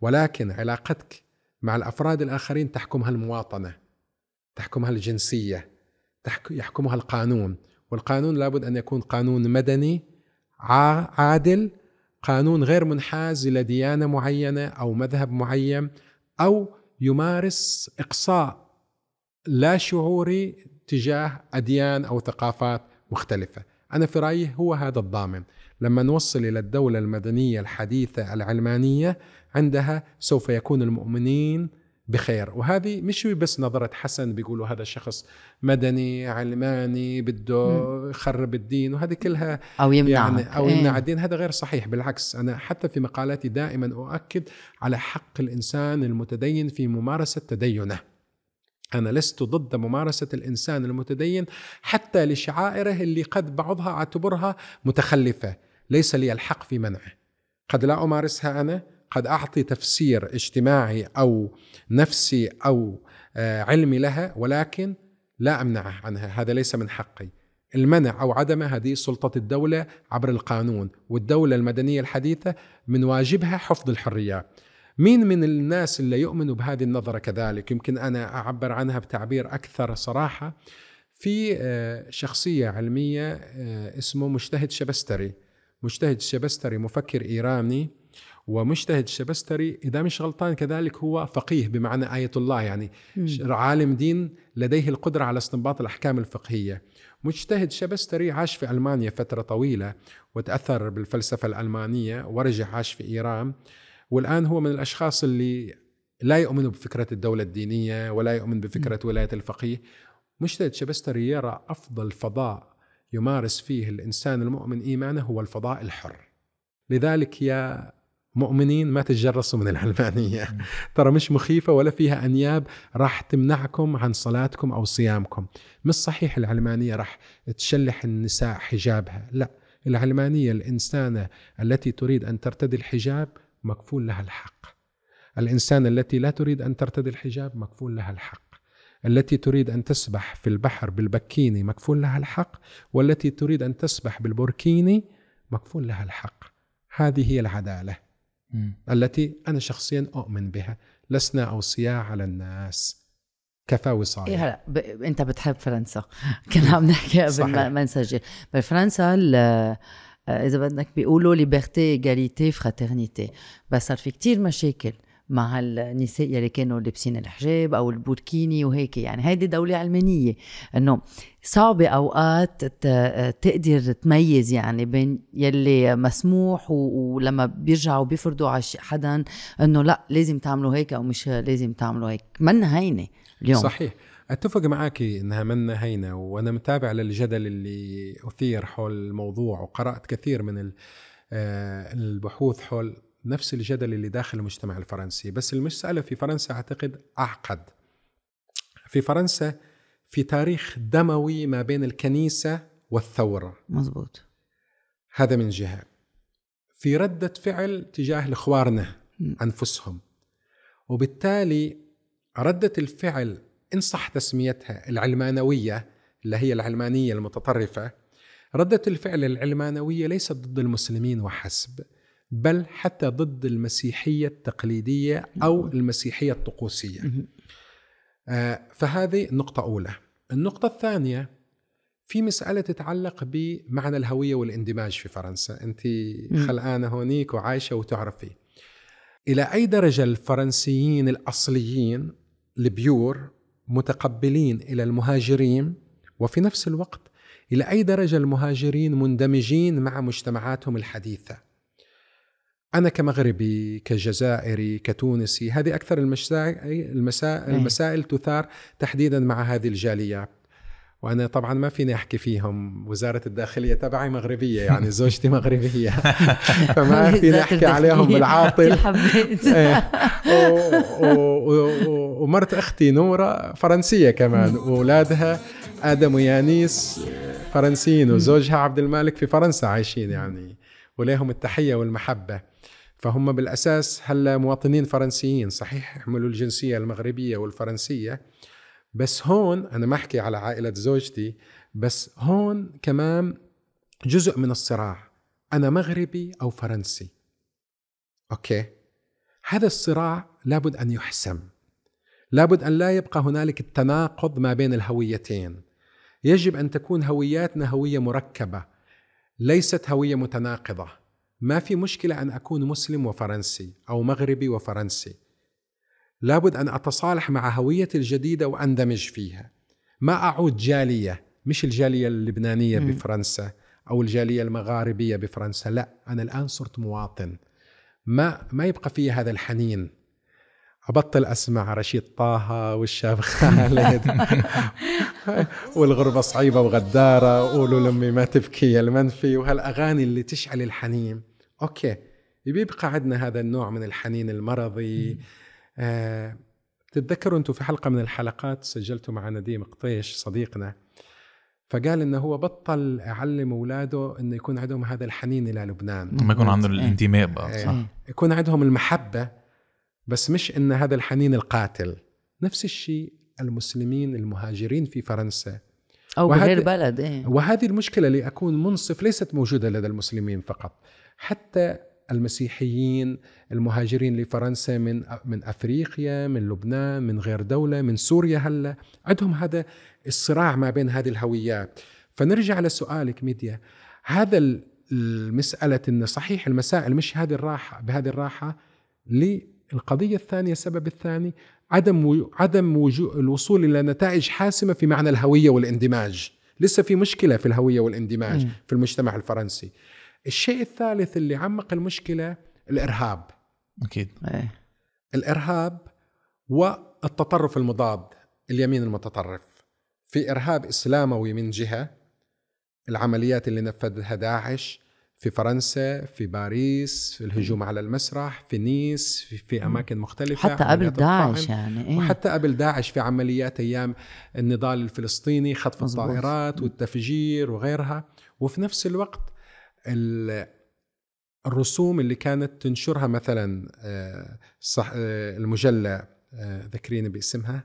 ولكن علاقتك مع الأفراد الآخرين تحكمها المواطنه تحكمها الجنسيه يحكمها القانون. والقانون لابد أن يكون قانون مدني عادل قانون غير منحاز إلى ديانة معينة أو مذهب معين أو يمارس إقصاء لا شعوري تجاه أديان أو ثقافات مختلفة. أنا في رأيي هو هذا الضامن. لما نوصل إلى الدولة المدنية الحديثة العلمانية عندها سوف يكون المؤمنين بخير. وهذه مش بس نظرة حسن بيقولوا هذا شخص مدني علماني بده يخرب الدين وهذه كلها أو يمنع يعني أو يمنع إيه. الدين. هذا غير صحيح. بالعكس أنا حتى في مقالاتي دائما أؤكد على حق الإنسان المتدين في ممارسة تدينه. أنا لست ضد ممارسة الإنسان المتدين حتى لشعائره اللي قد بعضها أعتبرها متخلفة. ليس لي الحق في منعه. قد لا أمارسها أنا قد أعطي تفسير اجتماعي أو نفسي أو آه، علمي لها ولكن لا أمنعه عنها. هذا ليس من حقي. المنع أو عدمه هذه سلطة الدولة عبر القانون والدولة المدنية الحديثة من واجبها حفظ الحريات مين من الناس اللي يؤمنوا بهذه النظرة كذلك؟ يمكن أنا أعبر عنها بتعبير أكثر صراحة. في آه، شخصية علمية آه، اسمه مجتهد شبستري. مجتهد شبستري مفكر إيراني. ومجتهد شبستري إذا مش غلطان كذلك هو فقيه بمعنى آية الله يعني. م. عالم دين لديه القدرة على استنباط الأحكام الفقهية. مجتهد شبستري عاش في ألمانيا فترة طويلة وتأثر بالفلسفة الألمانية ورجع عاش في إيران. والآن هو من الأشخاص اللي لا يؤمنوا بفكرة الدولة الدينية ولا يؤمن بفكرة. ولاية الفقيه. مجتهد شبستري يرى أفضل فضاء يمارس فيه الإنسان المؤمن إيمانه هو الفضاء الحر. لذلك يا مؤمنين ما تتجرسوا من العلمانية ترى مش مخيفة ولا فيها أنياب راح تمنعكم عن صلاتكم أو صيامكم. مش صحيح العلمانية راح تشلح النساء حجابها. لا العلمانية الإنسانة التي تريد أن ترتدي الحجاب مكفول لها الحق. الإنسان التي لا تريد أن ترتدي الحجاب مكفول لها الحق. التي تريد أن تسبح في البحر بالبكيني مكفول لها الحق. والتي تريد أن تسبح بالبوركيني مكفول لها الحق. هذه هي العدالة التي أنا شخصيا أؤمن بها. لسنا أوصياء على الناس. كفى وصاية إيه هلا ب... أنت بتحب فرنسا. كنا عم نحكي قبل ما نسجل بفرنسا إذا بدك بيقولوا liberté égalité fraternité. بس صار في كتير مشاكل مع النساء يلي كانوا لابسين الحجاب أو البوركيني وهيك. يعني هيدي دولة علمانية. إنه صعب أوقات تقدر تميز يعني بين يلي مسموح ولما بيرجعوا بيفرضوا على حدا إنه لا لازم تعملوا هيك أو مش لازم تعملوا هيك. منا هينة اليوم. صحيح. أتفق معك إنها منا هينة وأنا متابع للجدل اللي أثير حول الموضوع وقرأت كثير من آه، البحوث حول نفس الجدل اللي داخل المجتمع الفرنسي. بس المسألة في فرنسا أعتقد أعقد. في فرنسا في تاريخ دموي ما بين الكنيسة والثورة. مزبوط هذا من جهة. في ردة فعل تجاه الإخوارنة أنفسهم. وبالتالي ردة الفعل إن صح تسميتها العلمانوية اللي هي العلمانية المتطرفة ردة الفعل العلمانوية ليست ضد المسلمين وحسب بل حتى ضد المسيحية التقليدية أو المسيحية الطقوسية. آه، فهذه نقطة أولى. النقطة الثانية في مسألة تتعلق بمعنى الهوية والاندماج في فرنسا. أنت خلقانة هونيك وعايشة وتعرفي. إلى أي درجة الفرنسيين الأصليين ال pure متقبلين إلى المهاجرين وفي نفس الوقت إلى أي درجة المهاجرين مندمجين مع مجتمعاتهم الحديثة أنا كمغربي كجزائري كتونسي هذه أكثر المسائل المسائل, إيه. المسائل تثار تحديدا مع هذه الجاليات وأنا طبعا ما فيني أحكي فيهم. وزارة الداخلية تبعي مغربية يعني زوجتي مغربية. فما فيني أحكي عليهم بالعاطل. إيه. ومرت أختي نورة فرنسية كمان. وأولادها آدم ويانيس فرنسيين وزوجها عبد المالك في فرنسا عايشين يعني. وليهم التحية والمحبة. فهم بالأساس هلا مواطنين فرنسيين صحيح؟ يحملوا الجنسية المغربية والفرنسية. بس هون أنا ما أحكي على عائلة زوجتي بس هون كمان جزء من الصراع. أنا مغربي أو فرنسي. أوكي؟ هذا الصراع لابد أن يحسم. لابد أن لا يبقى هنالك التناقض ما بين الهويتين. يجب أن تكون هوياتنا هوية مركبة ليست هوية متناقضة. ما في مشكلة أن أكون مسلم وفرنسي أو مغربي وفرنسي. لابد أن أتصالح مع هويتي الجديدة وأندمج فيها. ما أعود جالية مش الجالية اللبنانية مم. بفرنسا أو الجالية المغاربية بفرنسا لا أنا الآن صرت مواطن. ما ما يبقى في هذا الحنين. أبطل أسمع رشيد طه والشاب خالد والغربة صعيبة وغدارة قولوا لامي ما تبكي يا المنفي وهالأغاني اللي تشعل الحنين. أوكي بيبقى عندنا هذا النوع من الحنين المرضي. آه تتذكروا أنتم في حلقة من الحلقات سجلتوا مع نديم قطيش صديقنا فقال إنه هو بطل يعلم أولاده إنه يكون عندهم هذا الحنين إلى لبنان ما يكون عندهم إيه. الانتماء بقى إيه. صح. يكون عندهم المحبة بس مش إن هذا الحنين القاتل نفس الشيء المسلمين المهاجرين في فرنسا أو وهذا- بغير بلد إيه وهذه المشكلة لأكون منصف ليست موجودة لدى المسلمين فقط حتى المسيحيين المهاجرين لفرنسا من من أفريقيا من لبنان من غير دولة من سوريا هلأ. عندهم هذا الصراع ما بين هذه الهويات. فنرجع لسؤالك ميديا. هذا ال- المسألة إن صحيح المسائل مش هذه الراحة بهذه الراحة للقضية الثانية السبب الثاني عدم عدم الوصول إلى نتائج حاسمة في معنى الهوية والإندماج. لسه في مشكلة في الهوية والإندماج مم. في المجتمع الفرنسي. الشيء الثالث اللي عمق المشكلة الإرهاب. أكيد. إيه. الإرهاب والتطرف المضاد اليمين المتطرف. في إرهاب إسلاموي من جهة العمليات اللي نفذها داعش في فرنسا في باريس في الهجوم على المسرح في نيس في, في أماكن مختلفة حتى قبل داعش. يعني إيه. وحتى قبل داعش في عمليات أيام النضال الفلسطيني خطف مزبوط. الطائرات والتفجير وغيرها. وفي نفس الوقت ال- الرسوم اللي كانت تنشرها مثلا آه، صح آه، المجلة آه، ذكريني باسمها.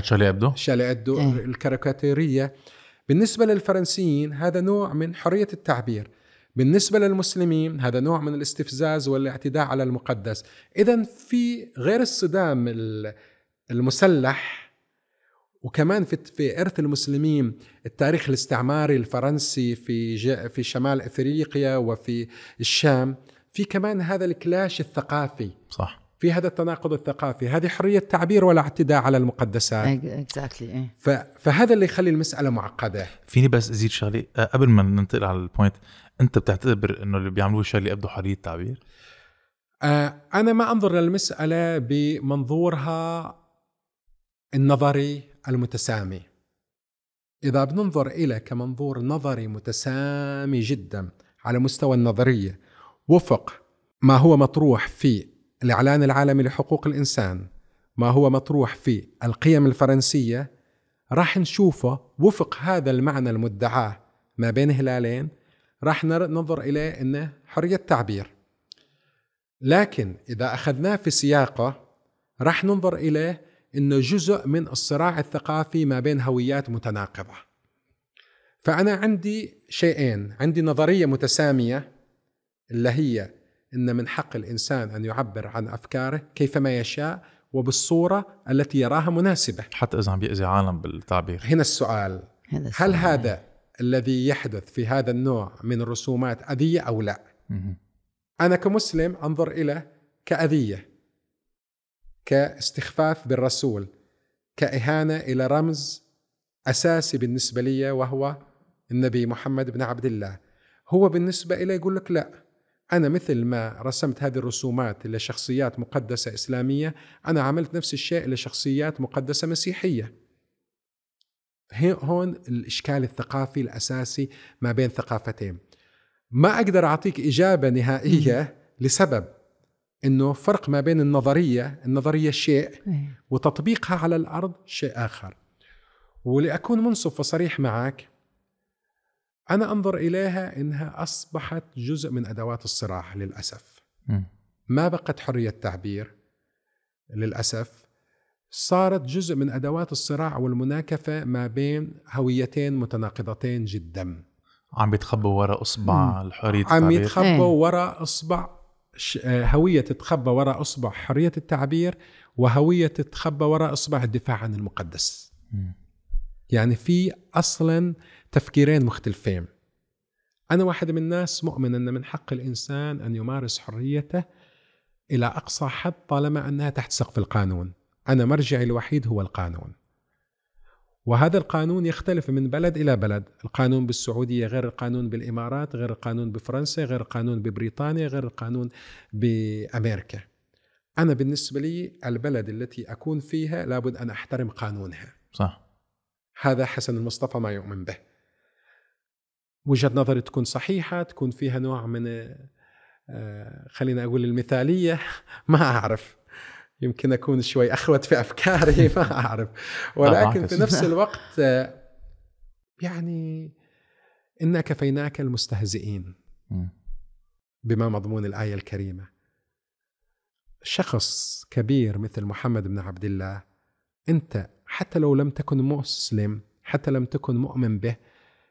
تشارلي أبدو. شالي أدو إيه. الكاريكاتيرية. بالنسبة للفرنسيين هذا نوع من حرية التعبير. بالنسبة للمسلمين هذا نوع من الاستفزاز والاعتداء على المقدس. اذا في غير الصدام ال- المسلح وكمان في في إرث المسلمين التاريخ الاستعماري الفرنسي في ج- في شمال إفريقيا وفي الشام في كمان هذا ال clash الثقافي. صح. في هذا التناقض الثقافي. هذه حرية تعبير ولا اعتداء على المقدسات. exactly إيه ف... فهذا اللي يخلي المسألة معقدة. فيني بس أزيد شغله آه، قبل ما ننتقل على ال point أنت بتعتبر إنه اللي بيعملوه شارلي ابدو حرية تعبير آه أنا ما أنظر للمسألة بمنظورها النظري. المتسامي. إذا بننظر إلى كمنظور نظري متسامي جدا على مستوى النظرية وفق ما هو مطروح في الإعلان العالمي لحقوق الإنسان ما هو مطروح في القيم الفرنسية راح نشوفه وفق هذا المعنى المدعاه ما بين هلالين راح ننظر إليه أنه حرية تعبير. لكن إذا أخذناه في سياقه راح ننظر إليه أنه جزء من الصراع الثقافي ما بين هويات متناقضة. فأنا عندي شيئين عندي نظرية متسامية اللي هي أن من حق الإنسان أن يعبر عن أفكاره كيفما يشاء وبالصورة التي يراها مناسبة. حتى إذا عم بيأذي عالم بالتعبير. هنا السؤال هذا هل السؤال. هذا الذي يحدث في هذا النوع من الرسومات أذية أو لا. أنا كمسلم أنظر إلى كأذية. كاستخفاف بالرسول كإهانة إلى رمز أساسي بالنسبة لي وهو النبي محمد بن عبد الله. هو بالنسبة إليه يقول لك لا أنا مثل ما رسمت هذه الرسومات لشخصيات مقدسة إسلامية أنا عملت نفس الشيء لشخصيات مقدسة مسيحية. هون الإشكال الثقافي الأساسي ما بين ثقافتين. ما أقدر أعطيك إجابة نهائية لسبب. أنه فرق ما بين النظرية النظرية شيء إيه. وتطبيقها على الأرض شيء آخر. ولأكون منصف وصريح معك أنا أنظر إليها إنها أصبحت جزء من أدوات الصراع للأسف. ما بقت حرية تعبير للأسف صارت جزء من أدوات الصراع والمناكفة ما بين هويتين متناقضتين جدا. عم بيتخبوا ورا إصبع الحرية عم التعبير. يتخبوا إيه. وراء إصبع آه، هوية تتخبى وراء اصبع حرية التعبير وهوية تتخبى وراء اصبع الدفاع عن المقدس. مم. يعني في أصلا تفكيرين مختلفين أنا واحد من الناس مؤمن أن من حق الإنسان أن يمارس حريته إلى أقصى حد طالما أنها تحت سقف القانون أنا مرجعي الوحيد هو القانون وهذا القانون يختلف من بلد إلى بلد. القانون بالسعودية غير القانون بالإمارات غير القانون بفرنسا غير القانون ببريطانيا غير القانون بأمريكا. أنا بالنسبة لي البلد التي أكون فيها لابد أن أحترم قانونها. صح. هذا حسن المصطفى ما يؤمن به. وجهة نظري تكون صحيحة تكون فيها نوع من آه، خلينا أقول المثالية ما أعرف. يمكن أكون شوي أخوت في أفكاري ما أعرف ولكن. في نفس الوقت يعني إنا كفيناك المستهزئين. بما مضمون الآية الكريمة شخص كبير مثل محمد بن عبد الله أنت حتى لو لم تكن مسلم حتى لم تكن مؤمن به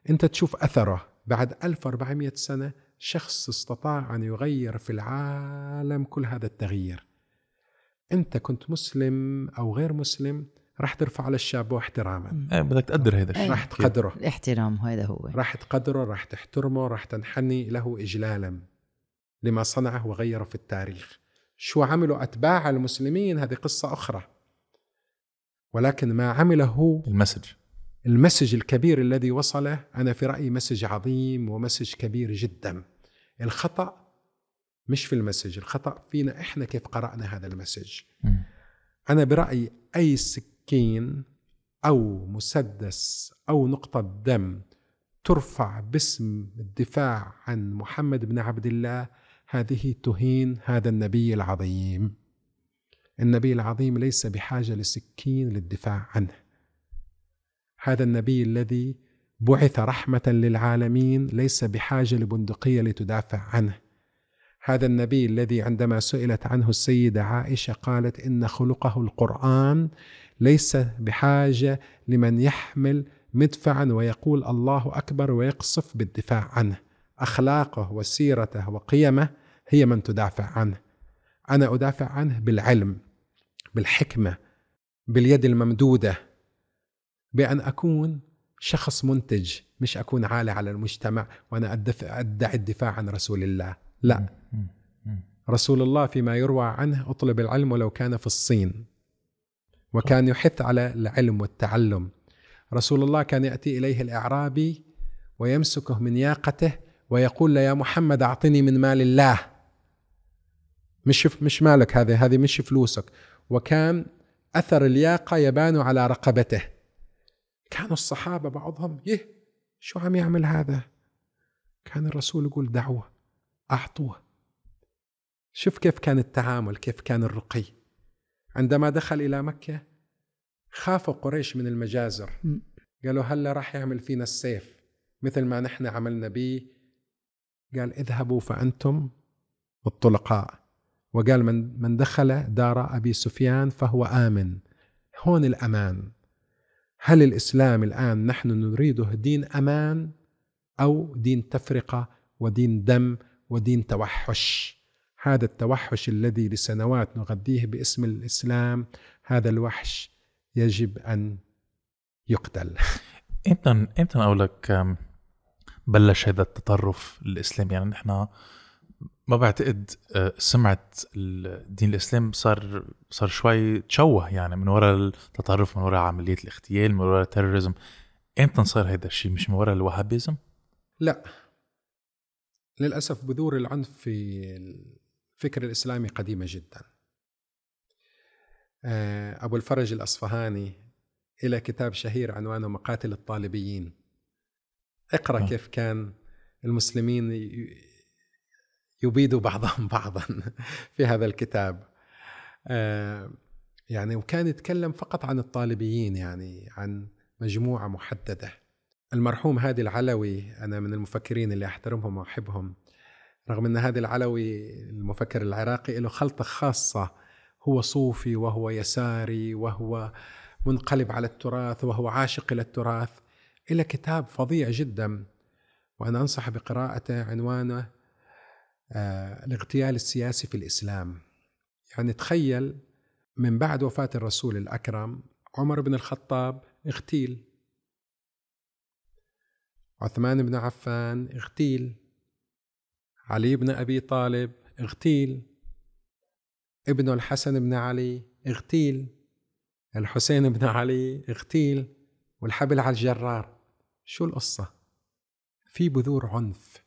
أنت تشوف أثره بعد 1400 سنة شخص استطاع أن يغير في العالم كل هذا التغيير أنت كنت مسلم أو غير مسلم راح ترفع على الشاب احتراما. إيه بدك تقدر هذا الشيء. راح تقدره. الاحترام هذا هو. راح تقدره راح تحترمه راح تنحني له إجلالا لما صنعه وغيره في التاريخ. شو عملوا أتباع المسلمين؟ هذه قصة أخرى. ولكن ما عمله ال message. ال message الكبير الذي وصله أنا في رأيي message عظيم و message كبير جدا. الخطأ مش في ال message. الخطأ فينا إحنا كيف قرأنا هذا ال message. مم. أنا برأيي أي سكين أو مسدس أو نقطة دم ترفع باسم الدفاع عن محمد بن عبد الله هذه تهين هذا النبي العظيم. النبي العظيم ليس بحاجة لسكين للدفاع عنه. هذا النبي الذي بعث رحمة للعالمين ليس بحاجة لبندقية لتدافع عنه. هذا النبي الذي عندما سئلت عنه السيدة عائشة قالت إن خلقه القرآن ليس بحاجة لمن يحمل مدفعا ويقول الله أكبر ويقصف بالدفاع عنه. أخلاقه وسيرته وقيمه هي من تدافع عنه. أنا أدافع عنه بالعلم بالحكمة باليد الممدودة. بأن أكون شخص منتج مش أكون عالة على المجتمع وأنا أدعي الدفاع عن رسول الله. لا. رسول الله فيما يروى عنه أطلب العلم ولو كان في الصين وكان يحث على العلم والتعلم. رسول الله كان يأتي إليه الأعرابي ويمسكه من ياقته ويقول له يا محمد أعطني من مال الله. مش مش مالك هذه هذه مش فلوسك. وكان أثر الياقة يبان على رقبته. كانوا الصحابة بعضهم يه شو عم يعمل هذا؟ كان الرسول يقول دعوة. أعطوه. شوف كيف كان التعامل كيف كان الرقي. عندما دخل إلى مكة خافوا قريش من المجازر. قالوا هلا راح يعمل فينا السيف مثل ما نحن عملنا به قال اذهبوا فأنتم الطلقاء. وقال من من دخل دار أبي سفيان فهو آمن. هون الأمان. هل الإسلام الآن نحن نريده دين أمان أو دين تفرقة ودين دم ودين توحش. هذا التوحش الذي لسنوات نغذيه باسم الإسلام هذا الوحش يجب أن يقتل. إمتى إمتى أقول لك بلش هذا التطرف الاسلامي يعني نحن ما بعتقد أه، سمعة الدين الإسلام صار صار شوي تشوه يعني من وراء التطرف من وراء عملية الاغتيال من وراء التيروريزم إمتى صار هذا الشيء؟ مش من وراء الوهابيزم؟ لا. للأسف بذور العنف في الفكر الإسلامي قديمة جدا. آه، أبو الفرج الأصفهاني إلى كتاب شهير عنوانه مقاتل الطالبيين. اقرأ آه. كيف كان المسلمين يبيدوا بعضهم بعضا في هذا الكتاب. آه، يعني وكان يتكلم فقط عن الطالبيين يعني عن مجموعة محددة. المرحوم هادي العلوي أنا من المفكرين اللي أحترمهم وأحبهم. رغم أن هادي العلوي المفكر العراقي له خلطة خاصة هو صوفي وهو يساري وهو منقلب على التراث وهو عاشق إلى التراث إلى كتاب فظيع جدا. وأنا أنصح بقراءته عنوانه آه، الاغتيال السياسي في الإسلام. يعني تخيل من بعد وفاة الرسول الأكرم عمر بن الخطاب اغتيل. عثمان بن عفان اغتيل. علي بن أبي طالب اغتيل. ابنه الحسن بن علي اغتيل. الحسين بن علي اغتيل. والحبل على الجرار. شو القصة؟ في بذور عنف.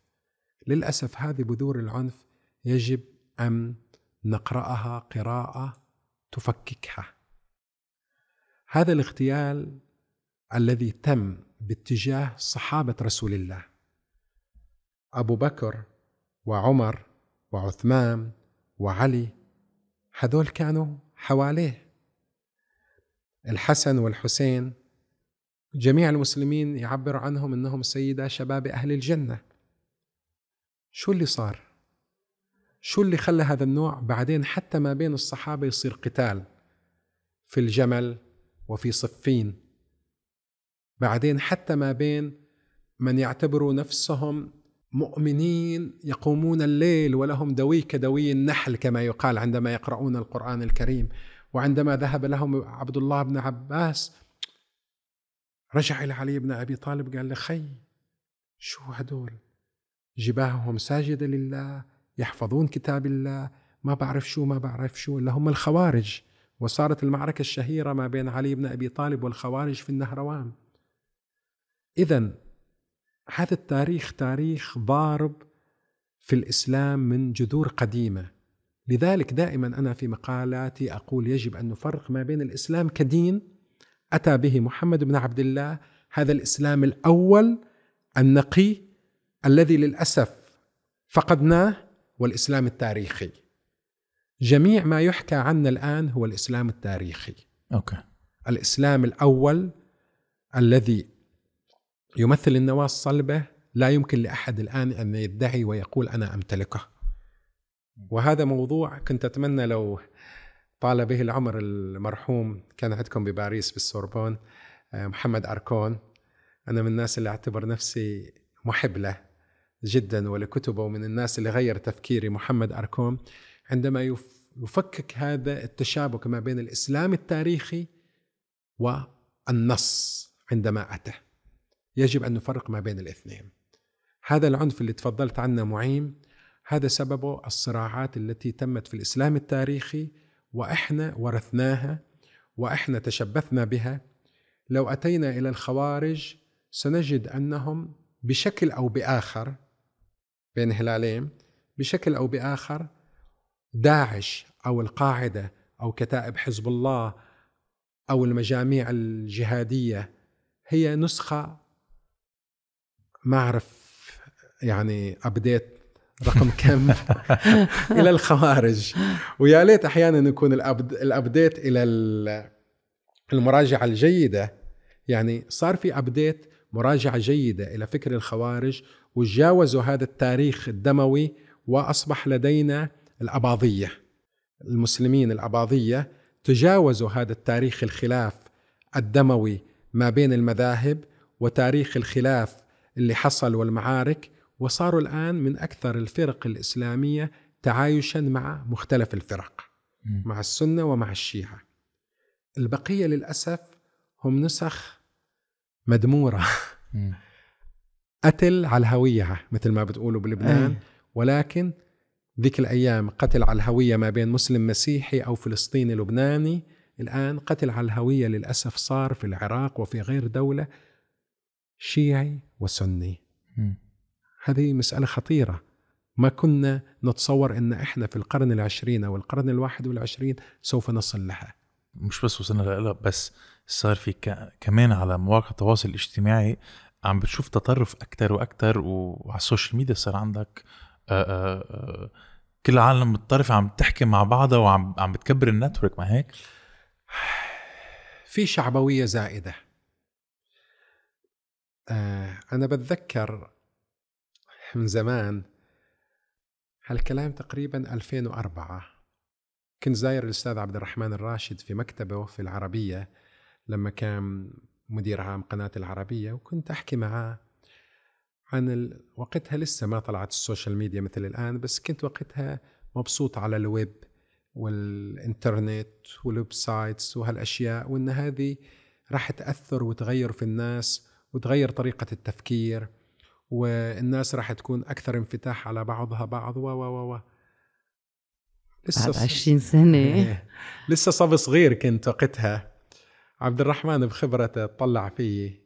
للأسف هذه بذور العنف يجب أن نقرأها قراءة تفككها. هذا الاغتيال الذي تم باتجاه صحابة رسول الله. أبو بكر وعمر وعثمان وعلي هذول كانوا حواليه. الحسن والحسين جميع المسلمين يعبر عنهم إنهم سيدا شباب أهل الجنة. شو اللي صار؟ شو اللي خلى هذا النوع بعدين حتى ما بين الصحابة يصير قتال في الجمل وفي صفين؟ بعدين حتى ما بين من يعتبروا نفسهم مؤمنين يقومون الليل ولهم دوي كدوي النحل كما يقال عندما يقرؤون القرآن الكريم. وعندما ذهب لهم عبد الله بن عباس رجع إلى علي بن أبي طالب قال له خي شو هدول؟ جباههم ساجدة لله يحفظون كتاب الله ما بعرف شو ما بعرف شو. اللي هم الخوارج وصارت المعركة الشهيرة ما بين علي بن أبي طالب والخوارج في النهروان. إذا هذا التاريخ تاريخ ضارب في الإسلام من جذور قديمة. لذلك دائما أنا في مقالاتي أقول يجب أن نفرق ما بين الإسلام كدين أتى به محمد بن عبد الله هذا الإسلام الأول النقي الذي للأسف فقدناه والإسلام التاريخي. جميع ما يحكى عنا الآن هو الإسلام التاريخي. أوكي. الإسلام الأول الذي يمثل النواة الصلبة لا يمكن لأحد الآن أن يدعي ويقول أنا أمتلكه. وهذا موضوع كنت أتمنى لو طال به العمر المرحوم كان عندكم بباريس بالسوربون آه، محمد أركون. أنا من الناس اللي أعتبر نفسي محب له جدا ولكتبه ومن الناس اللي غير تفكيري محمد أركون. عندما يف- يفكك هذا التشابك ما بين الإسلام التاريخي والنص عندما أتى. يجب أن نفرق ما بين الاثنين. هذا العنف اللي تفضلت عنه معين هذا سببه الصراعات التي تمت في الإسلام التاريخي وإحنا ورثناها وإحنا تشبثنا بها. لو أتينا إلى الخوارج سنجد أنهم بشكل أو بآخر بين هلالين بشكل أو بآخر داعش أو القاعدة أو كتائب حزب الله أو المجاميع الجهادية هي نسخة ما أعرف يعني update رقم كم إلى الخوارج. ويا ليت أحيانا يكون ال up ال update إلى ال- المراجعة الجيدة. يعني صار في update مراجعة جيدة إلى فكر الخوارج وتجاوزوا هذا التاريخ الدموي وأصبح لدينا الأباضية المسلمين الأباضية تجاوزوا هذا التاريخ الخلاف الدموي ما بين المذاهب وتاريخ الخلاف اللي حصل والمعارك وصاروا الآن من أكثر الفرق الإسلامية تعايشا مع مختلف الفرق مم. مع السنة ومع الشيعة البقية للأسف هم نسخ مدمورة. قتل على الهوية مثل ما بتقولوا بلبنان أي. ولكن ذيك الأيام قتل على الهوية ما بين مسلم مسيحي أو فلسطيني لبناني الآن قتل على الهوية للأسف صار في العراق وفي غير دولة شيعي وسني. هذه مسألة خطيرة ما كنا نتصور إن إحنا في القرن العشرين أو القرن الواحد والعشرين سوف نصل لها مش بس وصلنا لها بس صار في ك... كمان على مواقع التواصل الاجتماعي عم بتشوف تطرف أكثر وأكثر وعلى ال social media صار عندك آآ آآ كل العالم متطرفة عم تحكي مع بعضها وعم عم بتكبر ال network ما هيك؟ في شعبوية زائدة آه أنا بتذكر من زمان هالكلام تقريبا 2004 كنت زاير الأستاذ عبد الرحمن الراشد في مكتبه في العربية لما كان مدير عام قناة العربية وكنت أحكي معاه عن ال... وقتها لسه ما طلعت ال social media مثل الآن بس كنت وقتها مبسوط على الويب والإنترنت وال websites وهالأشياء وإن هذه راح تأثر وتغير في الناس وتغير طريقة التفكير والناس راح تكون أكثر انفتاح على بعضها بعض و و و لسه بعد 20 سنة. إيه. لسه صبي صغير كنت وقتها. عبد الرحمن بخبرته طلع فيي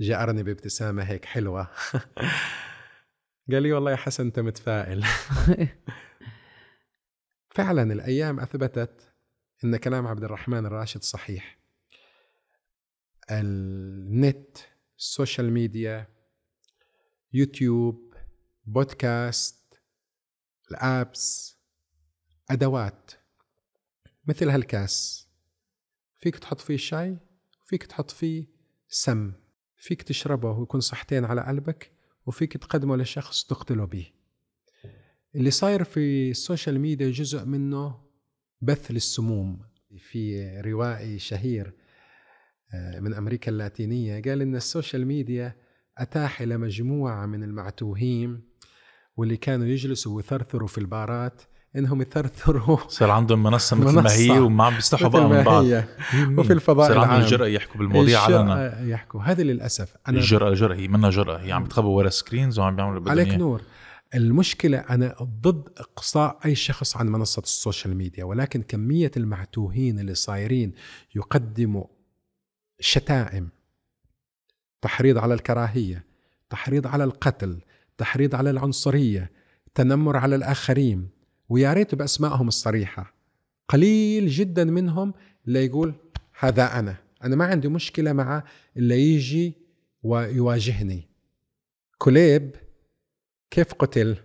جأرني بابتسامة هيك حلوة. قال لي والله يا حسن أنت متفائل. فعلا الأيام أثبتت أن كلام عبد الرحمن الراشد صحيح. النت ال social media YouTube بودكاست ال apps أدوات. مثل هالكاس. فيك تحط فيه شاي فيك تحط فيه سم. فيك تشربه ويكون صحتين على قلبك وفيك تقدمه لشخص تقتله به اللي صاير في ال social media جزء منه بث للسموم. في روائي شهير من أمريكا اللاتينية قال إن ال social media أتاح إلى مجموعة من المعتوهين واللي كانوا يجلسوا ويثرثروا في البارات إنهم يثرثروا صار عندهم منصة مثل ما هي وما عم بيستحوا بقى من بعض. وفي الفضاء صار عندهم الجرأة يحكوا بالمواضيع علنا يحكوا. هذه للأسف. أنا الجرأة الجرأة هي منها جرأة. هي عم بتخبوا ورا screens وعم بيعملوا عليك نور. المشكلة أنا ضد إقصاء أي شخص عن منصة ال social media ولكن كمية المعتوهين اللي صايرين يقدموا شتائم تحريض على الكراهية تحريض على القتل تحريض على العنصرية تنمر على الآخرين ويا ريت بأسمائهم الصريحة. قليل جدا منهم اللي يقول هذا أنا أنا ما عندي مشكلة مع اللي يجي ويواجهني. كليب كيف قتل؟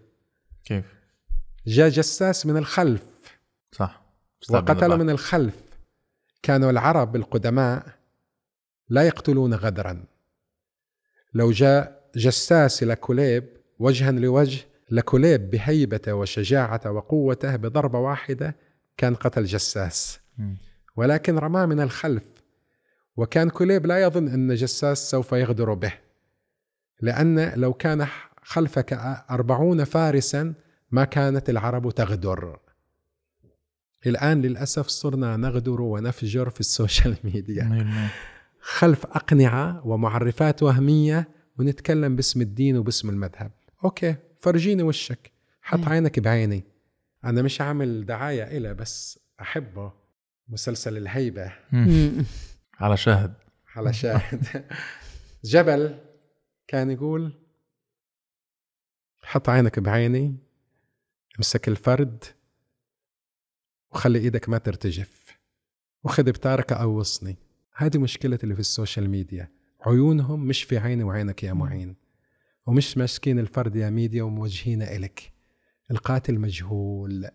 كيف؟ جاء جساس من الخلف. صح. وقتل من الخلف. كانوا العرب القدماء لا يقتلون غدرا. لو جاء جساس لكليب وجها لوجه لكليب بهيبته وشجاعته وقوته بضربة واحدة كان قتل جساس. ولكن رماه من الخلف. وكان كليب لا يظن أن جساس سوف يغدر به. لأن لو كان خلفك أربعون فارسا ما كانت العرب تغدر. الآن للأسف صرنا نغدر ونفجر في ال social media. خلف أقنعة ومعرفات وهمية ونتكلم باسم الدين وباسم المذهب. okay فرجيني وشك. حط عينك بعيني. أنا مش عامل دعاية إله بس أحبه. مسلسل الهيبة. على شاهد. على شاهد. جبل كان يقول حط عينك بعيني امسك الفرد وخلي إيدك ما ترتجف. وخذ بتارك قوصني هذه مشكلة اللي في السوشيال ميديا. عيونهم مش في عيني وعينك يا معين. ومش ماسكين الفرد يا ميديا وموجهين إلك القاتل مجهول.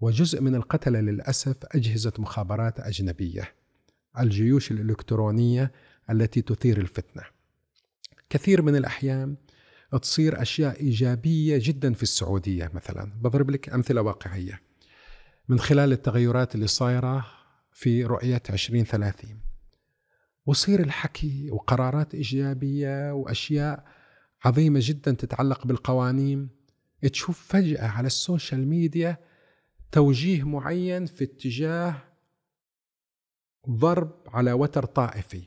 وجزء من القتلة للأسف أجهزة مخابرات أجنبية. الجيوش الإلكترونية التي تثير الفتنة. كثير من الأحيان تصير أشياء إيجابية جدا في السعودية مثلا. بضرب لك أمثلة واقعية. من خلال التغيرات اللي صايرة في رؤية 2030 وصير الحكي وقرارات إيجابية وأشياء عظيمة جدا تتعلق بالقوانين. تشوف فجأة على ال social media توجيه معين في اتجاه ضرب على وتر طائفي.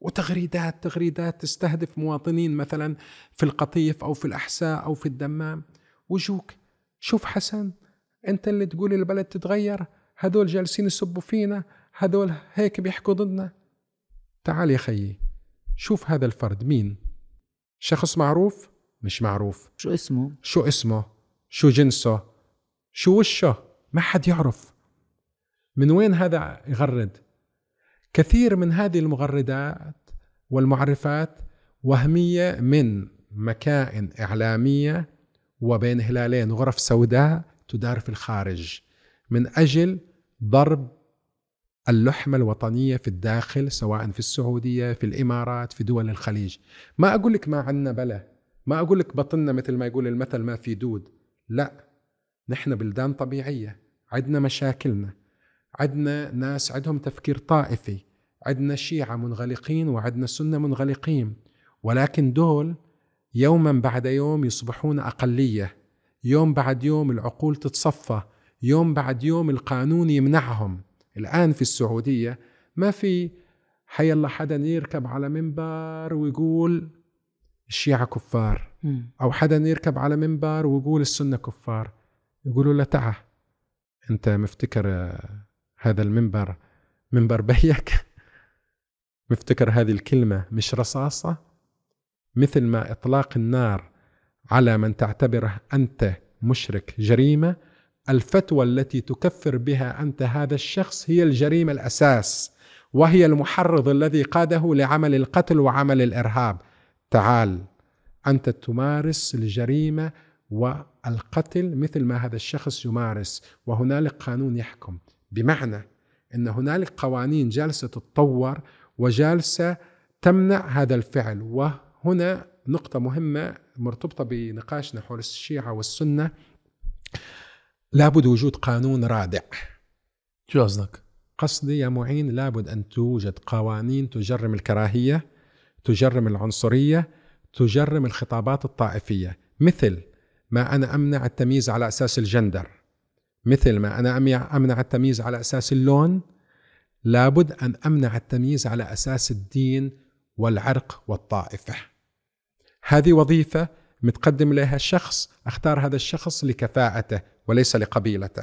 وتغريدات تغريدات تستهدف مواطنين مثلا في القطيف أو في الأحساء أو في الدمام. ويجوك شوف حسن أنت اللي تقول البلد تتغير هذول جالسين يسبوا فينا هذول هيك بيحكوا ضدنا. تعال يا خيي شوف هذا الفرد مين. شخص معروف؟ مش معروف. شو اسمه؟ شو اسمه؟ شو جنسه؟ شو وشه؟ ما حد يعرف. من وين هذا يغرد؟ كثير من هذه المغردات والمعرفات وهمية من مكائن إعلامية وبين هلالين غرف سوداء تدار في الخارج من أجل ضرب اللحمة الوطنية في الداخل سواء في السعودية في الإمارات في دول الخليج. ما أقول لك ما عنا بلا. ما أقول لك بطلنا مثل ما يقول المثل ما في دود. لا نحن بلدان طبيعية. عندنا مشاكلنا. عندنا ناس عندهم تفكير طائفي. عندنا شيعة منغلقين وعندنا سنة منغلقين. ولكن دول يوما بعد يوم يصبحون أقلية. يوم بعد يوم العقول تتصفى. يوم بعد يوم القانون يمنعهم. الآن في السعودية ما في حي الله حدا يركب على منبر ويقول الشيعة كفار أو حدا يركب على منبر ويقول السنة كفار يقولوا له تعا أنت مفتكر هذا المنبر منبر بيك؟ مفتكر هذه الكلمة مش رصاصة؟ مثل ما إطلاق النار على من تعتبره أنت مشرك جريمة الفتوى التي تكفر بها أنت هذا الشخص هي الجريمة الأساس وهي المحرض الذي قاده لعمل القتل وعمل الإرهاب. تعال أنت تمارس الجريمة والقتل مثل ما هذا الشخص يمارس وهنالك قانون يحكم. بمعنى إن هنالك قوانين جالسة تتطور وجالسة تمنع هذا الفعل وهنا نقطة مهمة مرتبطة بنقاشنا حول الشيعة والسنة. لابد وجود قانون رادع. شو قصدك؟ قصدي يا معين لابد أن توجد قوانين تجرم الكراهية تجرم العنصرية تجرم الخطابات الطائفية. مثل ما أنا أمنع التمييز على أساس الجندر. مثل ما أنا أمنع التمييز على أساس اللون لابد أن أمنع التمييز على أساس الدين والعرق والطائفة. هذه وظيفة متقدم لها شخص أختار هذا الشخص لكفاءته. وليس لقبيلته.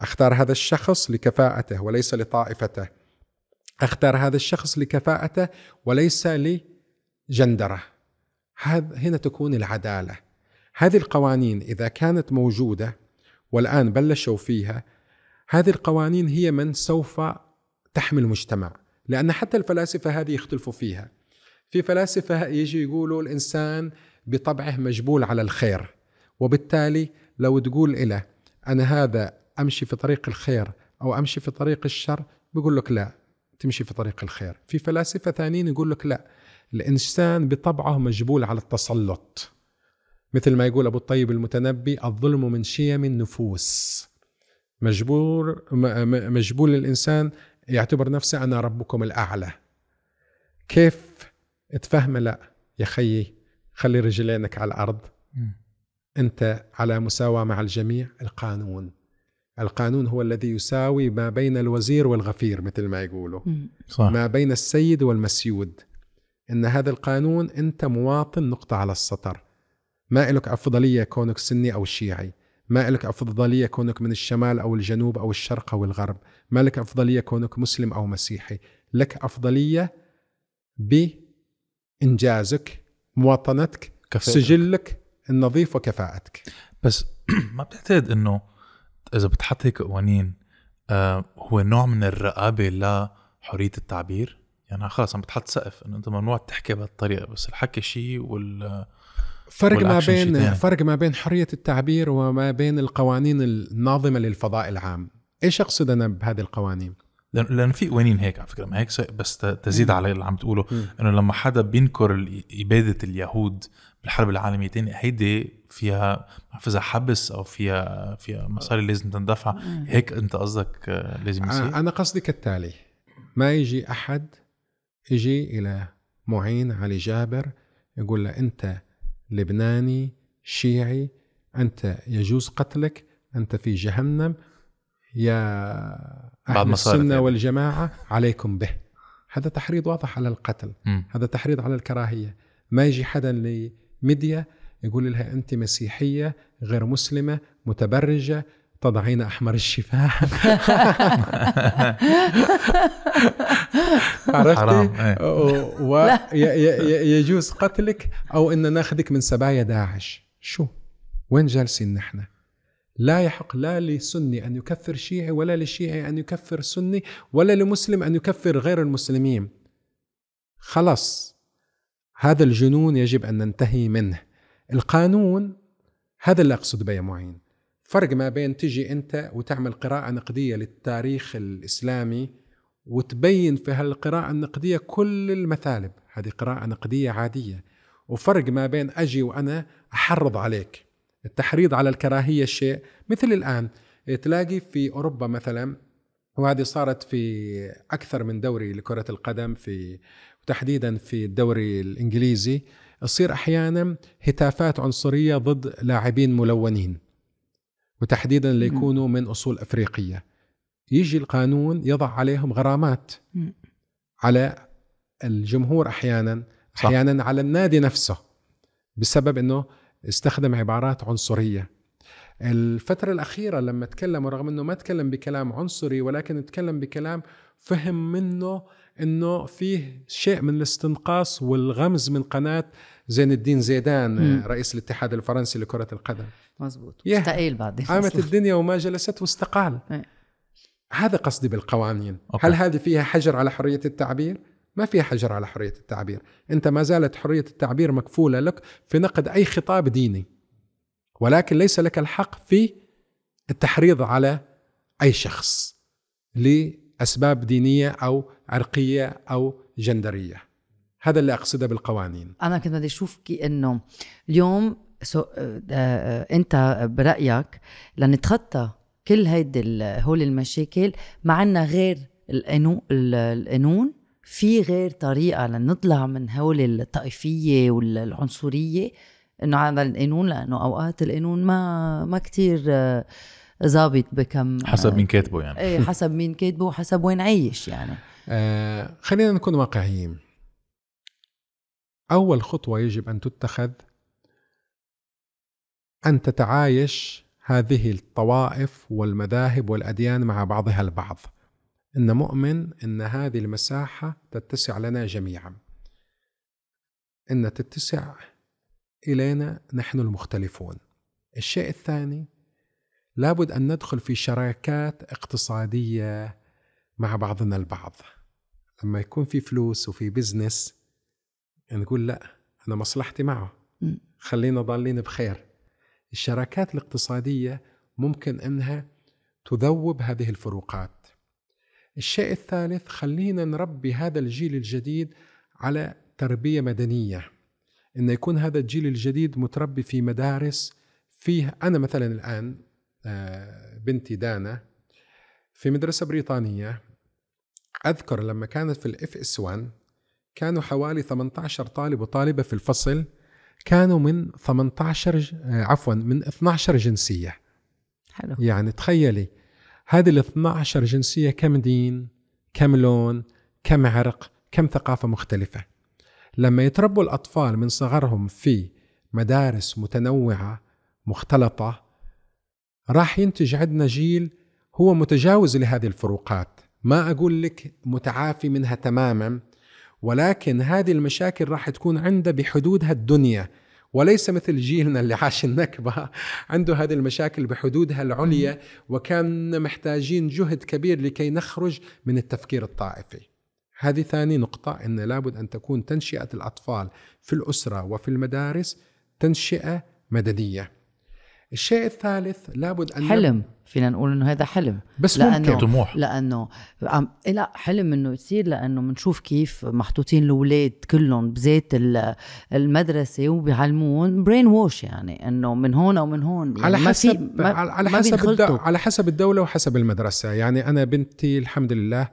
أختار هذا الشخص لكفاءته وليس لطائفته. أختار هذا الشخص لكفاءته وليس لجندره. هنا تكون العدالة. هذه القوانين إذا كانت موجودة والآن بلشوا فيها هذه القوانين هي من سوف تحمي المجتمع. لأن حتى الفلاسفة هذه يختلفوا فيها. في فلاسفة يجي يقولوا الإنسان بطبعه مجبول على الخير وبالتالي لو تقول له أنا هذا أمشي في طريق الخير أو أمشي في طريق الشر بيقول لك لا تمشي في طريق الخير. في فلاسفة ثانيين يقول لك لا الإنسان بطبعه مجبول على التسلط. مثل ما يقول أبو الطيب المتنبي الظلم من شيم النفوس. مجبور مجبول الإنسان يعتبر نفسه أنا ربكم الأعلى. كيف تفهم لا يا خيي؟ خلي رجلينك على الأرض. أنت على مساواة مع الجميع؟ القانون. القانون هو الذي يساوي ما بين الوزير والغفير مثل ما يقولوا. صح. ما بين السيد والمسيود. إن هذا القانون أنت مواطن نقطة على السطر. ما لك أفضلية كونك سني أو شيعي. ما لك أفضلية كونك من الشمال أو الجنوب أو الشرق أو الغرب. ما لك أفضلية كونك مسلم أو مسيحي. لك أفضلية بإنجازك مواطنتك كفائتك. سجلك النظيف وكفاءتك. بس ما بتعتقد إنه إذا بتحط هيك قوانين آه هو نوع من الرقابة لحرية التعبير؟ يعني خلص عم بتحط سقف إنه أنت ممنوع تحكي بهالطريقة بس الحكي شيء وال فرق ما بين فرق ما بين حرية التعبير وما بين القوانين الناظمة للفضاء العام. إيش أقصد أنا بهذه القوانين؟ لأن لأن في قوانين هيك على فكرة ما هيك بس تزيد على اللي عم تقوله. إنه لما حدا بينكر اباده اليهود بالحرب العالمية الثانية هيدي فيها اذا حبس أو فيها فيها مصاري لازم تندفع. هيك أنت قصدك لازم يصير؟ أنا قصدي كالتالي. ما يجي أحد يجي إلى معين علي جابر يقول له أنت لبناني شيعي أنت يجوز قتلك أنت في جهنم يا أهل السنة يعني. والجماعة عليكم به. هذا تحريض واضح على القتل. م. هذا تحريض على الكراهية. ما يجي حدا لميديا يقول لها أنت مسيحية غير مسلمة متبرجة تضعين أحمر الشفاه عرفتي؟ ويجوز قتلك أو أن ناخذك من سبايا داعش. شو؟ وين جالسين نحن؟ لا يحق لا لسني أن يكفر شيعي ولا لشيعي أن يكفر سني ولا لمسلم أن يكفر غير المسلمين. خلاص. هذا الجنون يجب أن ننتهي منه. القانون هذا اللي أقصد به يا معين. فرق ما بين تجي أنت وتعمل قراءة نقدية للتاريخ الإسلامي وتبين في هالقراءة النقدية كل المثالب. هذه قراءة نقدية عادية. وفرق ما بين أجي وأنا أحرض عليك. التحريض على الكراهية شيء مثل الآن. تلاقي في أوروبا مثلا وهذه صارت في أكثر من دوري لكرة القدم في وتحديدا في الدوري الإنجليزي تصير أحيانا هتافات عنصرية ضد لاعبين ملونين وتحديدا ليكونوا من أصول أفريقية. يجي القانون يضع عليهم غرامات على الجمهور أحيانا أحيانا على النادي نفسه بسبب أنه استخدم عبارات عنصرية. الفترة الأخيرة لما تكلم رغم أنه ما تكلم بكلام عنصري ولكن تكلم بكلام فهم منه أنه فيه شيء من الاستنقاص والغمز من قناة زين الدين زيدان مم. رئيس الاتحاد الفرنسي لكرة القدم مزبوط يه. مستقيل بعدين قامت. الدنيا وما جلست واستقال إيه. هذا قصدي بالقوانين أوكي. هل هذه فيها حجر على حرية التعبير؟ ما فيها حجر على حرية التعبير أنت ما زالت حرية التعبير مكفولة لك في نقد أي خطاب ديني ولكن ليس لك الحق في التحريض على أي شخص لأسباب دينية أو عرقية أو جندرية. هذا اللي أقصده بالقوانين. أنا كنت بدي أشوف كي إنه اليوم سو آه، آه، أنت برأيك لنتخطى كل هيدي ال- هول المشاكل ما عنا غير القانون القانون في غير طريقة لنطلع من هول الطائفية والعنصرية إنه هذا القانون لأنه أوقات القانون ما ما كتير آه، ظابط بكم حسب مين كاتبه يعني. إيه حسب مين كاتبه وحسب وين عايش يعني. آه خلينا نكون واقعيين. أول خطوة يجب أن تتخذ أن تتعايش هذه الطوائف والمذاهب والأديان مع بعضها البعض. إن مؤمن أن هذه المساحة تتسع لنا جميعا. أن تتسع إلينا نحن المختلفون. الشيء الثاني لابد أن ندخل في شراكات اقتصادية مع بعضنا البعض. لما يكون في فلوس وفي بزنس نقول لا أنا مصلحتي معه. خلينا ضالين بخير. الشراكات الاقتصادية ممكن أنها تذوب هذه الفروقات. الشيء الثالث خلينا نربي هذا الجيل الجديد على تربية مدنية. أن يكون هذا الجيل الجديد متربي في مدارس فيه أنا مثلا الآن آه، بنتي دانا في مدرسة بريطانية. أذكر لما كانت في ال FS 1 كانوا حوالي 18 طالب وطالبة في الفصل كانوا من 18 ج- آه، عفوا من 12 جنسية. حلو. يعني تخيلي هذه ال 12 جنسية كم دين كم لون كم عرق كم ثقافة مختلفة. لما يتربوا الأطفال من صغرهم في مدارس متنوعة مختلطة راح ينتج عندنا جيل هو متجاوز لهذه الفروقات. ما أقول لك متعافي منها تماما ولكن هذه المشاكل راح تكون عنده بحدودها الدنيا وليس مثل جيلنا اللي عاش النكبة عنده هذه المشاكل بحدودها العليا وكان محتاجين جهد كبير لكي نخرج من التفكير الطائفي. هذه ثاني نقطة أن لابد أن تكون تنشئة الأطفال في الأسرة وفي المدارس تنشئة مدنية. الشيء الثالث لابد أن حلم. فينا نقول إنه هذا حلم. بس لأنه- ممكن طموح. لأنه إيه لا حلم إنه يصير لأنه بنشوف كيف محطوطين الأولاد كلهم بزيت ال- المدرسة وبيعلمون برين ووش يعني إنه من هون أو من هون. يعني على ما في- حسب ما على ما حسب الدو بينخلطوا. على حسب الدولة وحسب المدرسة. يعني أنا بنتي الحمد لله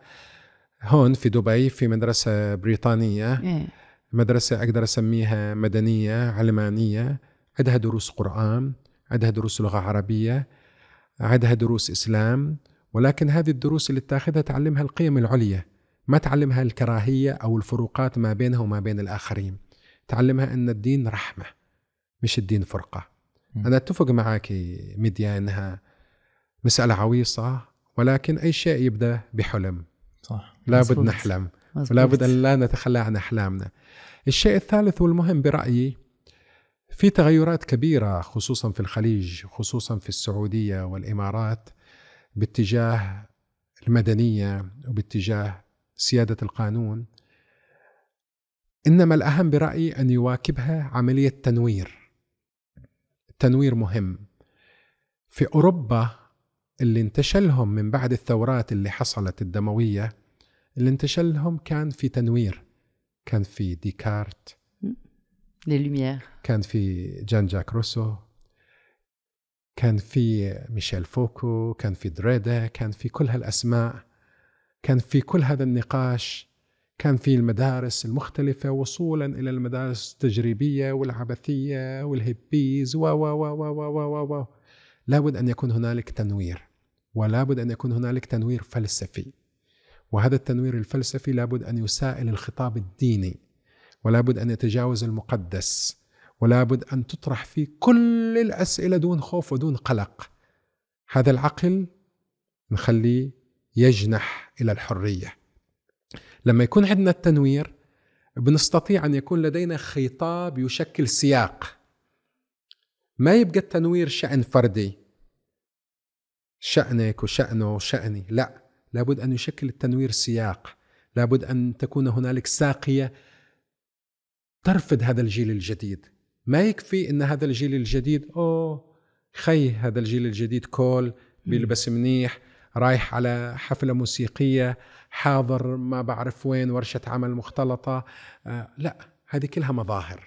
هون في دبي في مدرسة بريطانية. إيه. مدرسة أقدر أسميها مدنية علمانية. عندها دروس قرآن. عندها دروس لغة عربية عندها دروس إسلام ولكن هذه الدروس اللي تأخذها تعلمها القيم العليا ما تعلمها الكراهية أو الفروقات ما بينها وما بين الآخرين. تعلمها أن الدين رحمة مش الدين فرقة. م. أنا أتفق معك ميديا أنها مسألة عويصة ولكن أي شيء يبدأ بحلم. صح. لابد مزبوط. في تغيرات كبيرة خصوصا في الخليج خصوصا في السعودية والإمارات باتجاه المدنية وباتجاه سيادة القانون. إنما الأهم برأيي أن يواكبها عملية تنوير. التنوير مهم. في أوروبا اللي انتشلهم من بعد الثورات اللي حصلت الدموية اللي انتشلهم كان في تنوير كان في ديكارت لي كان في جان جاك روسو كان في ميشيل فوكو كان في دريدا كان في كل هالأسماء. كان في كل هذا النقاش. كان في المدارس المختلفة وصولا إلى المدارس التجريبية والعبثية والهيبيز. و و و و و و و لابد أن يكون هنالك تنوير. ولابد أن يكون هنالك تنوير فلسفي. وهذا التنوير الفلسفي لابد أن يسائل الخطاب الديني. ولابد أن يتجاوز المقدس ولابد أن تطرح فيه كل الأسئلة دون خوف ودون قلق. هذا العقل نخليه يجنح إلى الحرية. لما يكون عندنا التنوير بنستطيع أن يكون لدينا خطاب يشكل سياق. ما يبقى التنوير شأن فردي؟ شأنك وشأنه وشأني. لا لابد أن يشكل التنوير سياق. لابد أن تكون هنالك ساقية ترفض هذا الجيل الجديد. ما يكفي إن هذا الجيل الجديد أوه خي هذا الجيل الجديد كول بيلبس منيح رايح على حفلة موسيقية حاضر ما بعرف وين ورشة عمل مختلطة. آه لا هذه كلها مظاهر.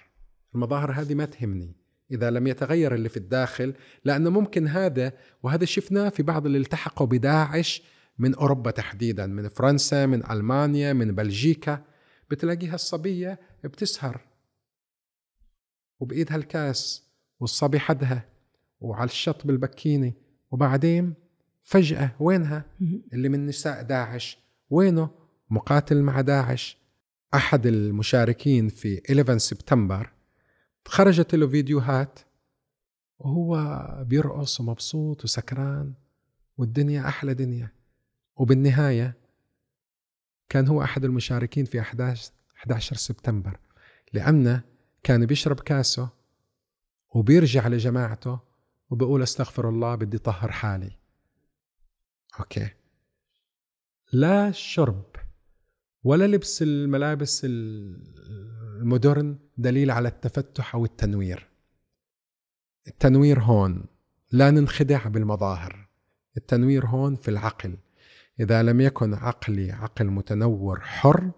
المظاهر هذه ما تهمني. إذا لم يتغير اللي في الداخل لأنه ممكن هذا وهذا شفناه في بعض اللي التحقوا بداعش من أوروبا تحديدا من فرنسا من ألمانيا من بلجيكا. بتلاقيها الصبية بتسهر. وبإيدها الكاس والصبي حدها وعلى الشط بالبكينة. وبعدين فجأة وينها؟ اللي من نساء داعش. وينه؟ مقاتل مع داعش. أحد المشاركين في 11 سبتمبر. خرجت له فيديوهات. وهو بيرقص ومبسوط وسكران. والدنيا أحلى دنيا. وبالنهاية كان هو أحد المشاركين في 11 11 سبتمبر. لأن كان بيشرب كاسه وبيرجع لجماعته وبقول أستغفر الله بدي طهر حالي. okay. لا شرب ولا لبس الملابس ال modern دليل على التفتح أو التنوير. التنوير هون لا ننخدع بالمظاهر. التنوير هون في العقل. إذا لم يكن عقلي عقل متنور حر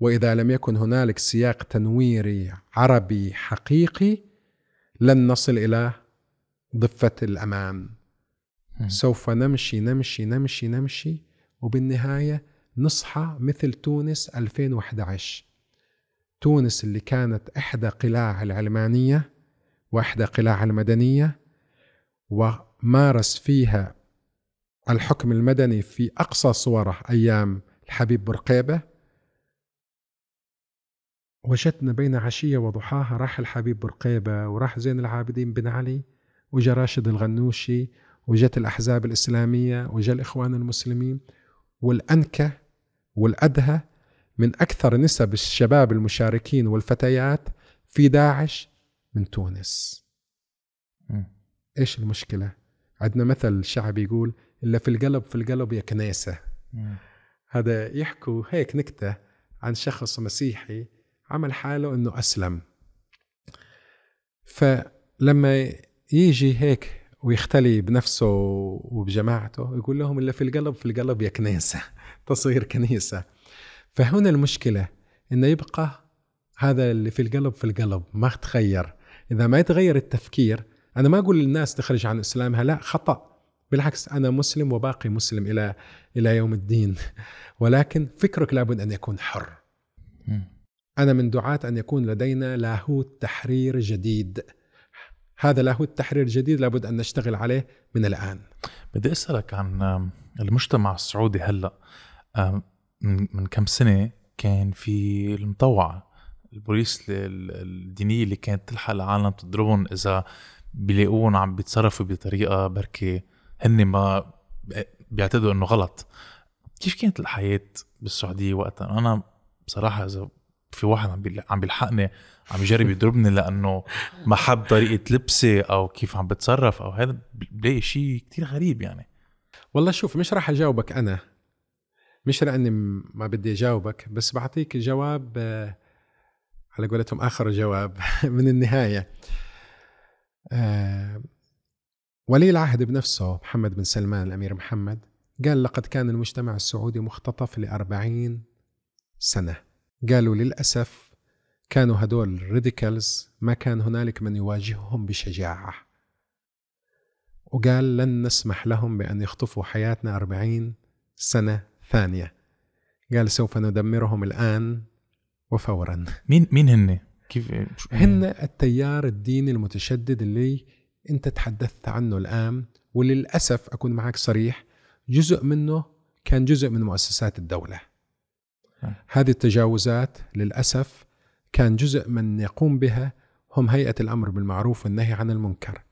وإذا لم يكن هنالك سياق تنويري عربي حقيقي لن نصل إلى ضفة الامان سوف نمشي نمشي نمشي نمشي وبالنهاية نصحى مثل تونس 2011 تونس اللي كانت إحدى قلاع العلمانية وإحدى قلاع المدنية ومارس فيها الحكم المدني في أقصى صوره أيام الحبيب برقيبه وجدنا بين عشية وضحاها راح الحبيب برقيبة وراح زين العابدين بن علي وجا راشد الغنوشي وجت الأحزاب الإسلامية وجا الإخوان المسلمين. والأنكى والأدهى من أكثر نسب الشباب المشاركين والفتيات في داعش من تونس. إيش المشكلة؟ عندنا مثل شعبي يقول إلا في القلب في القلب يا كنيسة. هذا يحكوا هيك نكتة عن شخص مسيحي عمل حاله إنه أسلم. فلما يجي هيك ويختلي بنفسه وبجماعته يقول لهم اللي في القلب في القلب يا كنيسة تصير كنيسة. فهنا المشكلة إنه يبقى هذا اللي في القلب في القلب ما تغير. إذا ما يتغير التفكير أنا ما أقول للناس تخرج عن إسلامها لا خطأ. بالعكس أنا مسلم وباقي مسلم إلى إلى يوم الدين. ولكن فكرك لابد أن يكون حر. أنا من دعاة أن يكون لدينا لاهوت تحرير جديد. هذا لاهوت تحرير جديد لابد أن نشتغل عليه من الآن. بدي أسألك عن المجتمع السعودي هلأ. من كم سنة كان في المطوعة؟ البوليس الدينية اللي كانت تلحق العالم تضربهم إذا بيلاقوهم عم بيتصرفوا بطريقة بركي هن ما بيعتقدوا إنه غلط. كيف كانت الحياة بالسعودية وقتها؟ أنا بصراحة إذا في واحد عم عم بيلحقني عم يجرب يضربني لأنه ما حب طريقة لبسي أو كيف عم بتصرف أو هذا بلاقي شيء كتير غريب يعني. والله شوف مش راح أجاوبك أنا. مش لاني ما بدي أجاوبك بس بعطيك جواب آه، على قولتهم آخر جواب من النهاية. آه، ولي العهد بنفسه محمد بن سلمان الأمير محمد قال لقد كان المجتمع السعودي مختطف لأربعين سنة. قالوا للأسف كانوا هدول ريديكالز ما كان هنالك من يواجههم بشجاعة وقال لن نسمح لهم بأن يخطفوا حياتنا أربعين سنة ثانية قال سوف ندمرهم الآن وفورا مين مين هن؟ كيف هن التيار الديني المتشدد اللي انت تحدثت عنه الآن وللأسف أكون معك صريح جزء منه كان جزء من مؤسسات الدولة. نعم. هذه التجاوزات للأسف كان جزء من يقوم بها هم هيئة الأمر بالمعروف والنهي عن المنكر.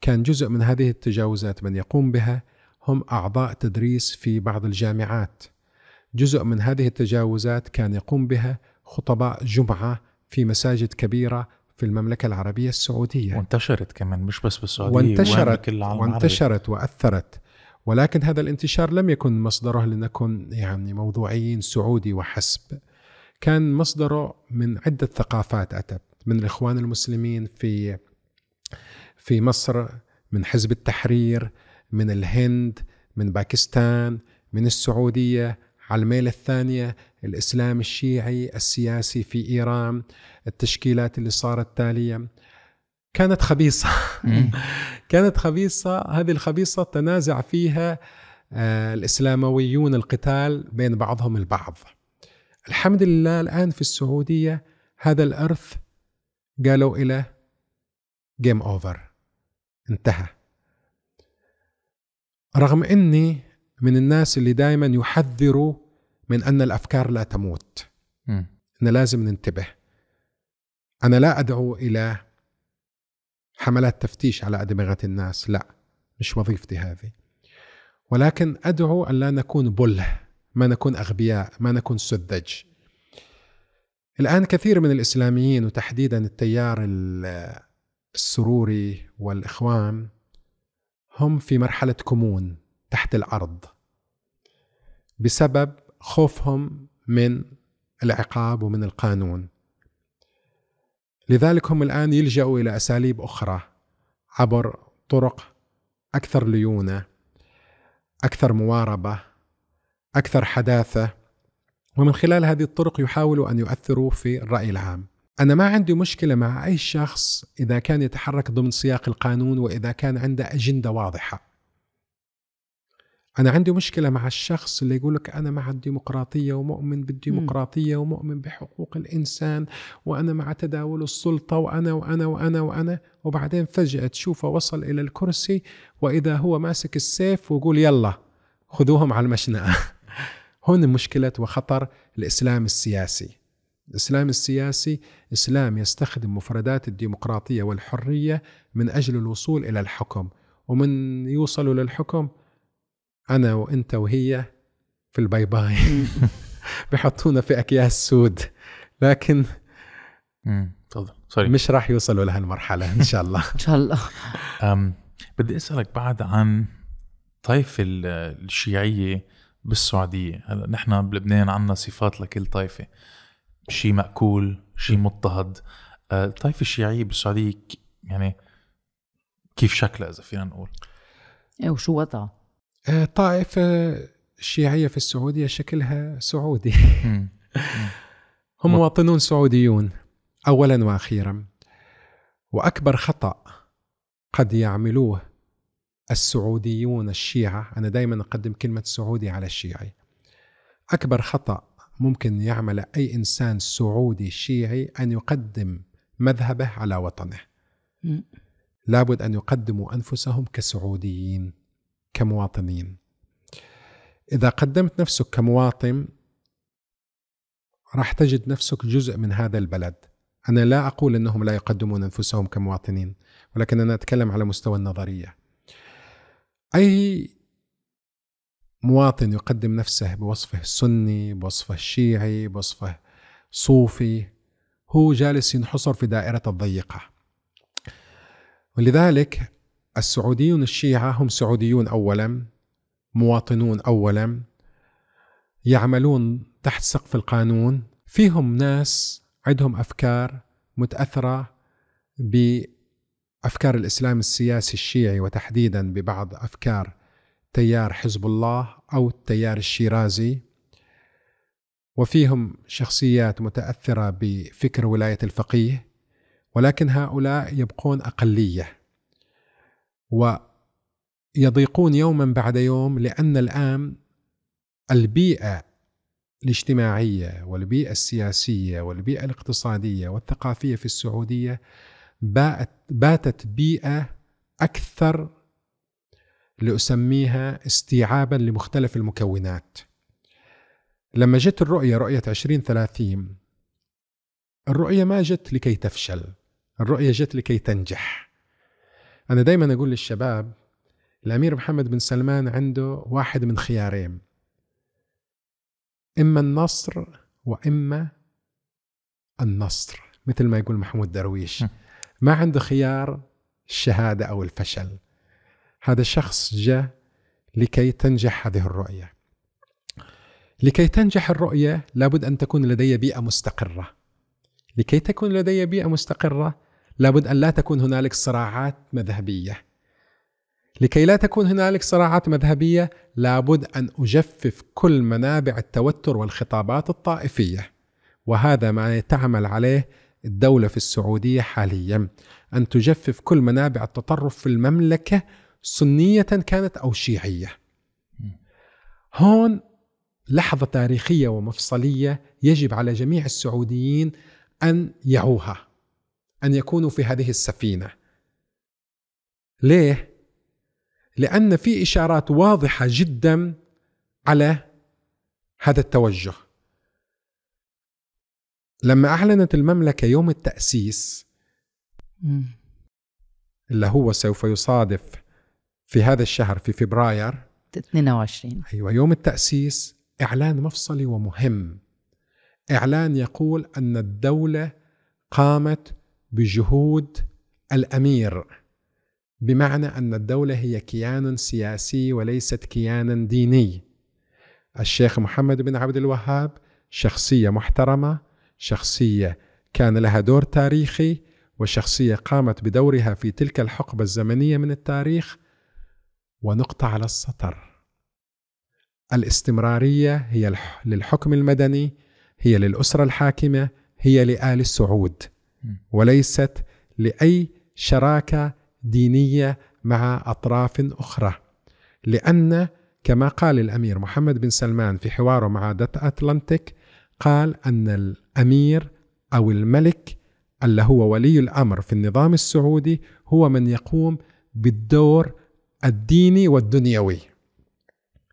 كان جزء من هذه التجاوزات من يقوم بها هم أعضاء تدريس في بعض الجامعات. جزء من هذه التجاوزات كان يقوم بها خطباء جمعة في مساجد كبيرة في المملكة العربية السعودية. وانتشرت كمان مش بس بالسعودية وانتشرت. وانتشرت وأثرت ولكن هذا الانتشار لم يكن مصدره لنكن يعني موضوعيين سعودي وحسب. كان مصدره من عدة ثقافات أتت من الإخوان المسلمين في في مصر من حزب التحرير من الهند من باكستان من السعودية على الميل الثانية الإسلام الشيعي السياسي في إيران التشكيلات اللي صارت تاليه كانت خبيصة. مم. كانت خبيصة. هذه الخبيصة تنازع فيها آه، الإسلامويون القتال بين بعضهم البعض. الحمد لله الآن في السعودية هذا الإرث قالوا إلى جيم أوفر انتهى. رغم أني من الناس اللي دائما يحذروا من أن الأفكار لا تموت. أن لازم ننتبه. أنا لا أدعو إلى حملات تفتيش على أدمغة الناس. لا مش وظيفتي هذه. ولكن أدعو أن لا نكون بله ما نكون أغبياء ما نكون سذج. الآن كثير من الإسلاميين وتحديدا التيار ال- السروري والإخوان هم في مرحلة كمون تحت الأرض بسبب خوفهم من العقاب ومن القانون. لذلك هم الآن يلجأوا إلى أساليب أخرى عبر طرق أكثر ليونة أكثر مواربة أكثر حداثة. ومن خلال هذه الطرق يحاولوا أن يؤثروا في الرأي العام. أنا ما عندي مشكلة مع أي شخص إذا كان يتحرك ضمن سياق القانون وإذا كان عنده أجندة واضحة. أنا عندي مشكلة مع الشخص اللي يقول لك أنا مع الديمقراطية ومؤمن بالديمقراطية ومؤمن بحقوق الإنسان وأنا مع تداول السلطة وأنا وأنا وأنا وأنا. وبعدين فجأة تشوفه وصل إلى الكرسي وإذا هو ماسك السيف ويقول يلا خذوهم على المشنقة هون مشكلة وخطر الإسلام السياسي. الإسلام السياسي إسلام يستخدم مفردات الديمقراطية والحرية من أجل الوصول إلى الحكم. ومن يوصلوا للحكم أنا وأنت وهي في ال bye bye بحطونا في أكياس سود. لكن. تفضل. sorry مش راح يوصلوا لهالمرحلة إن شاء الله. إن شاء الله. بدي أسألك بعد عن طائفة ال- الشيعية بالسعودية. هلا نحن بلبنان عنا صفات لكل طائفة. شيء مأكول شيء مضطهد. الطائفه الشيعية بالسعودية يعني كيف شكلها إذا فينا نقول؟ إيه وشو وضعها؟ طائفة الشيعية في السعودية شكلها سعودي. هم مواطنون سعوديون اولا وأخيرا. وأكبر خطأ قد يعملوه السعوديون الشيعة أنا دائما أقدم كلمة سعودي على الشيعي. أكبر خطأ ممكن يعمل أي إنسان سعودي شيعي أن يقدم مذهبه على وطنه. لابد أن يقدموا أنفسهم كسعوديين. كمواطنين. إذا قدمت نفسك كمواطن راح تجد نفسك جزء من هذا البلد. أنا لا أقول إنهم لا يقدمون أنفسهم كمواطنين ولكن أنا أتكلم على مستوى النظرية. أي مواطن يقدم نفسه بوصفه السني بوصفه الشيعي بوصفه صوفي هو جالس ينحصر في دائرة الضيقة. ولذلك السعوديون الشيعة هم سعوديون أولا مواطنون أولا يعملون تحت سقف القانون. فيهم ناس عندهم أفكار متأثرة بأفكار الإسلام السياسي الشيعي وتحديدا ببعض أفكار تيار حزب الله أو التيار الشيرازي. وفيهم شخصيات متأثرة بفكر ولاية الفقيه ولكن هؤلاء يبقون أقلية. ويضيقون يوما بعد يوم لأن الآن البيئة الاجتماعية والبيئة السياسية والبيئة الاقتصادية والثقافية في السعودية باتت بيئة أكثر لأسميها استيعابا لمختلف المكونات. لما جت الرؤية رؤية 2030 الرؤية ما جت لكي تفشل الرؤية جت لكي تنجح. أنا دايما أقول للشباب الأمير محمد بن سلمان عنده واحد من خيارين. إما النصر وإما النصر مثل ما يقول محمود درويش. ما عنده خيار الشهادة أو الفشل. هذا الشخص جاء لكي تنجح هذه الرؤية. لكي تنجح الرؤية لابد أن تكون لدي بيئة مستقرة. لكي تكون لدي بيئة مستقرة لابد أن لا تكون هنالك صراعات مذهبية. لكي لا تكون هنالك صراعات مذهبية لابد أن أجفف كل منابع التوتر والخطابات الطائفية. وهذا ما تعمل عليه الدولة في السعودية حاليا. أن تجفف كل منابع التطرف في المملكة سنية كانت أو شيعية. هون لحظة تاريخية ومفصلية يجب على جميع السعوديين أن يعوها. أن يكونوا في هذه السفينة. ليه؟ لأن في إشارات واضحة جدا على هذا التوجه. لما أعلنت المملكة يوم التأسيس اللي هو سوف يصادف في هذا الشهر في فبراير 22 أيوة يوم التأسيس إعلان مفصلي ومهم. إعلان يقول أن الدولة قامت بجهود الأمير بمعنى أن الدولة هي كيان سياسي وليست كيانا ديني. الشيخ محمد بن عبد الوهاب شخصية محترمة شخصية كان لها دور تاريخي وشخصية قامت بدورها في تلك الحقبة الزمنية من التاريخ. ونقطة على السطر. الاستمرارية هي للحكم المدني هي للأسرة الحاكمة هي لآل سعود وليست لأي شراكة دينية مع أطراف أخرى. لأن كما قال الأمير محمد بن سلمان في حواره مع دت أتلانتيك قال أن الأمير أو الملك اللي هو ولي الأمر في النظام السعودي هو من يقوم بالدور الديني والدنيوي.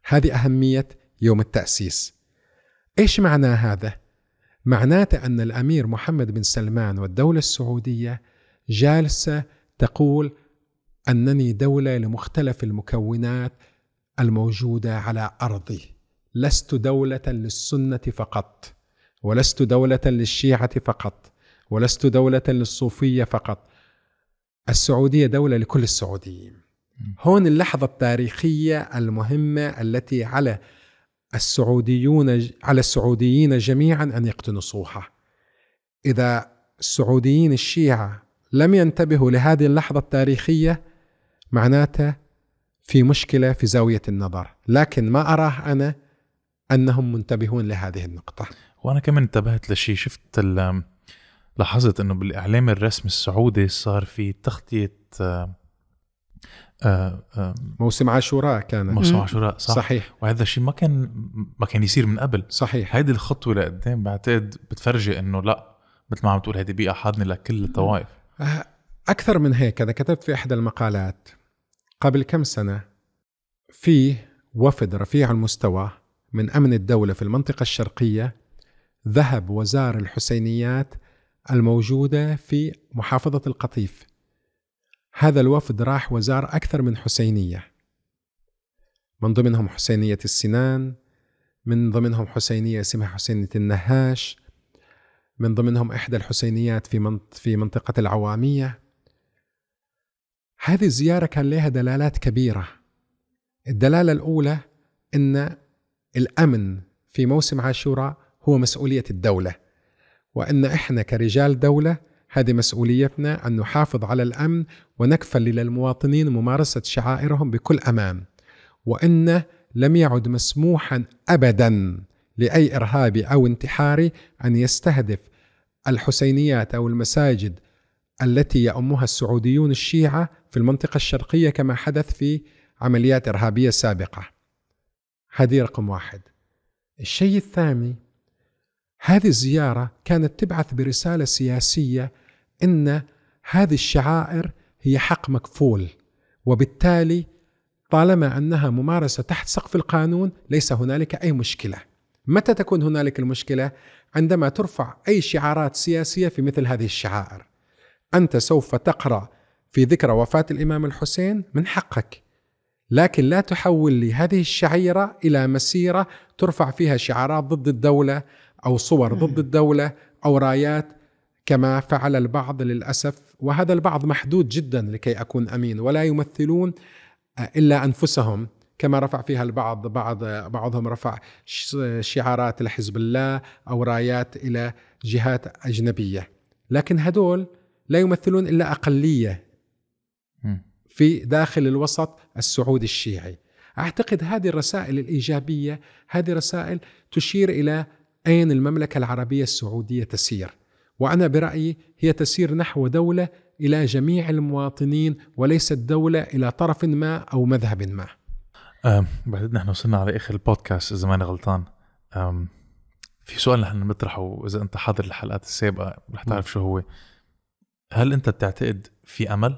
هذه أهمية يوم التأسيس. إيش معنى هذا؟ معناته أن الأمير محمد بن سلمان والدولة السعودية جالسة تقول أنني دولة لمختلف المكونات الموجودة على أرضي. لست دولة للسنة فقط ولست دولة للشيعة فقط ولست دولة للصوفية فقط. السعودية دولة لكل السعوديين. هون اللحظة التاريخية المهمة التي على السعوديون على السعوديين جميعا أن يقتنصوها إذا السعوديين الشيعة لم ينتبهوا لهذه اللحظة التاريخية معناته في مشكلة في زاوية النظر. لكن ما أراه أنا أنهم منتبهون لهذه النقطة. وأنا كمان انتبهت لشيء. شفت لاحظت أنه بالإعلام الرسمي السعودي صار في تغطية آه، موسم عاشوراء كان. موسم عاشوراء صح. صحيح. وهذا الشيء ما كان ما كان يصير من قبل. صحيح. هيدي الخطوة لقدام بعتقد بتفرجي إنه لا مثل ما عم تقول هيدي بيئة حاضنة لكل الطوائف. أكثر من هيك أنا كتبت في إحدى المقالات قبل كم سنة في وفد رفيع المستوى من أمن الدولة في المنطقة الشرقية ذهب وزار الحسينيات الموجودة في محافظة القطيف. هذا الوفد راح وزار أكثر من حسينية. من ضمنهم حسينية السنان من ضمنهم حسينية اسمها حسينية النهاش من ضمنهم إحدى الحسينيات في في منطقة العوامية. هذه الزيارة كان لها دلالات كبيرة. الدلالة الأولى أن الأمن في موسم عاشوراء هو مسؤولية الدولة وأن إحنا كرجال دولة هذه مسؤوليتنا أن نحافظ على الأمن ونكفل للمواطنين ممارسة شعائرهم بكل أمان وأن لم يعد مسموحا أبدا لأي إرهابي أو انتحاري أن يستهدف الحسينيات أو المساجد التي يأمها السعوديون الشيعة في المنطقة الشرقية كما حدث في عمليات إرهابية سابقة. هذه رقم واحد. الشيء الثاني هذه الزيارة كانت تبعث برسالة سياسية إن هذه الشعائر هي حق مكفول وبالتالي طالما أنها ممارسة تحت سقف القانون ليس هنالك أي مشكلة. متى تكون هنالك المشكلة؟ عندما ترفع أي شعارات سياسية في مثل هذه الشعائر. أنت سوف تقرأ في ذكرى وفاة الإمام الحسين من حقك لكن لا تحول لي هذه الشعيرة إلى مسيرة ترفع فيها شعارات ضد الدولة أو صور ضد الدولة أو رايات كما فعل البعض للأسف وهذا البعض محدود جدا لكي أكون أمين ولا يمثلون إلا أنفسهم كما رفع فيها البعض بعض بعضهم رفع شعارات لحزب الله أو رايات إلى جهات أجنبية. لكن هدول لا يمثلون إلا أقلية في داخل الوسط السعودي الشيعي. أعتقد هذه الرسائل الإيجابية هذه رسائل تشير إلى أين المملكة العربية السعودية تسير. وأنا برأيي هي تسير نحو دولة إلى جميع المواطنين وليست دولة إلى طرف ما أو مذهب ما. أه بعد نحن وصلنا على آخر البودكاست إذا ماني غلطان. في سؤال نحن بنطرحه وإذا أنت حاضر الحلقات السابقة رح تعرف شو هو. هل أنت بتعتقد في أمل؟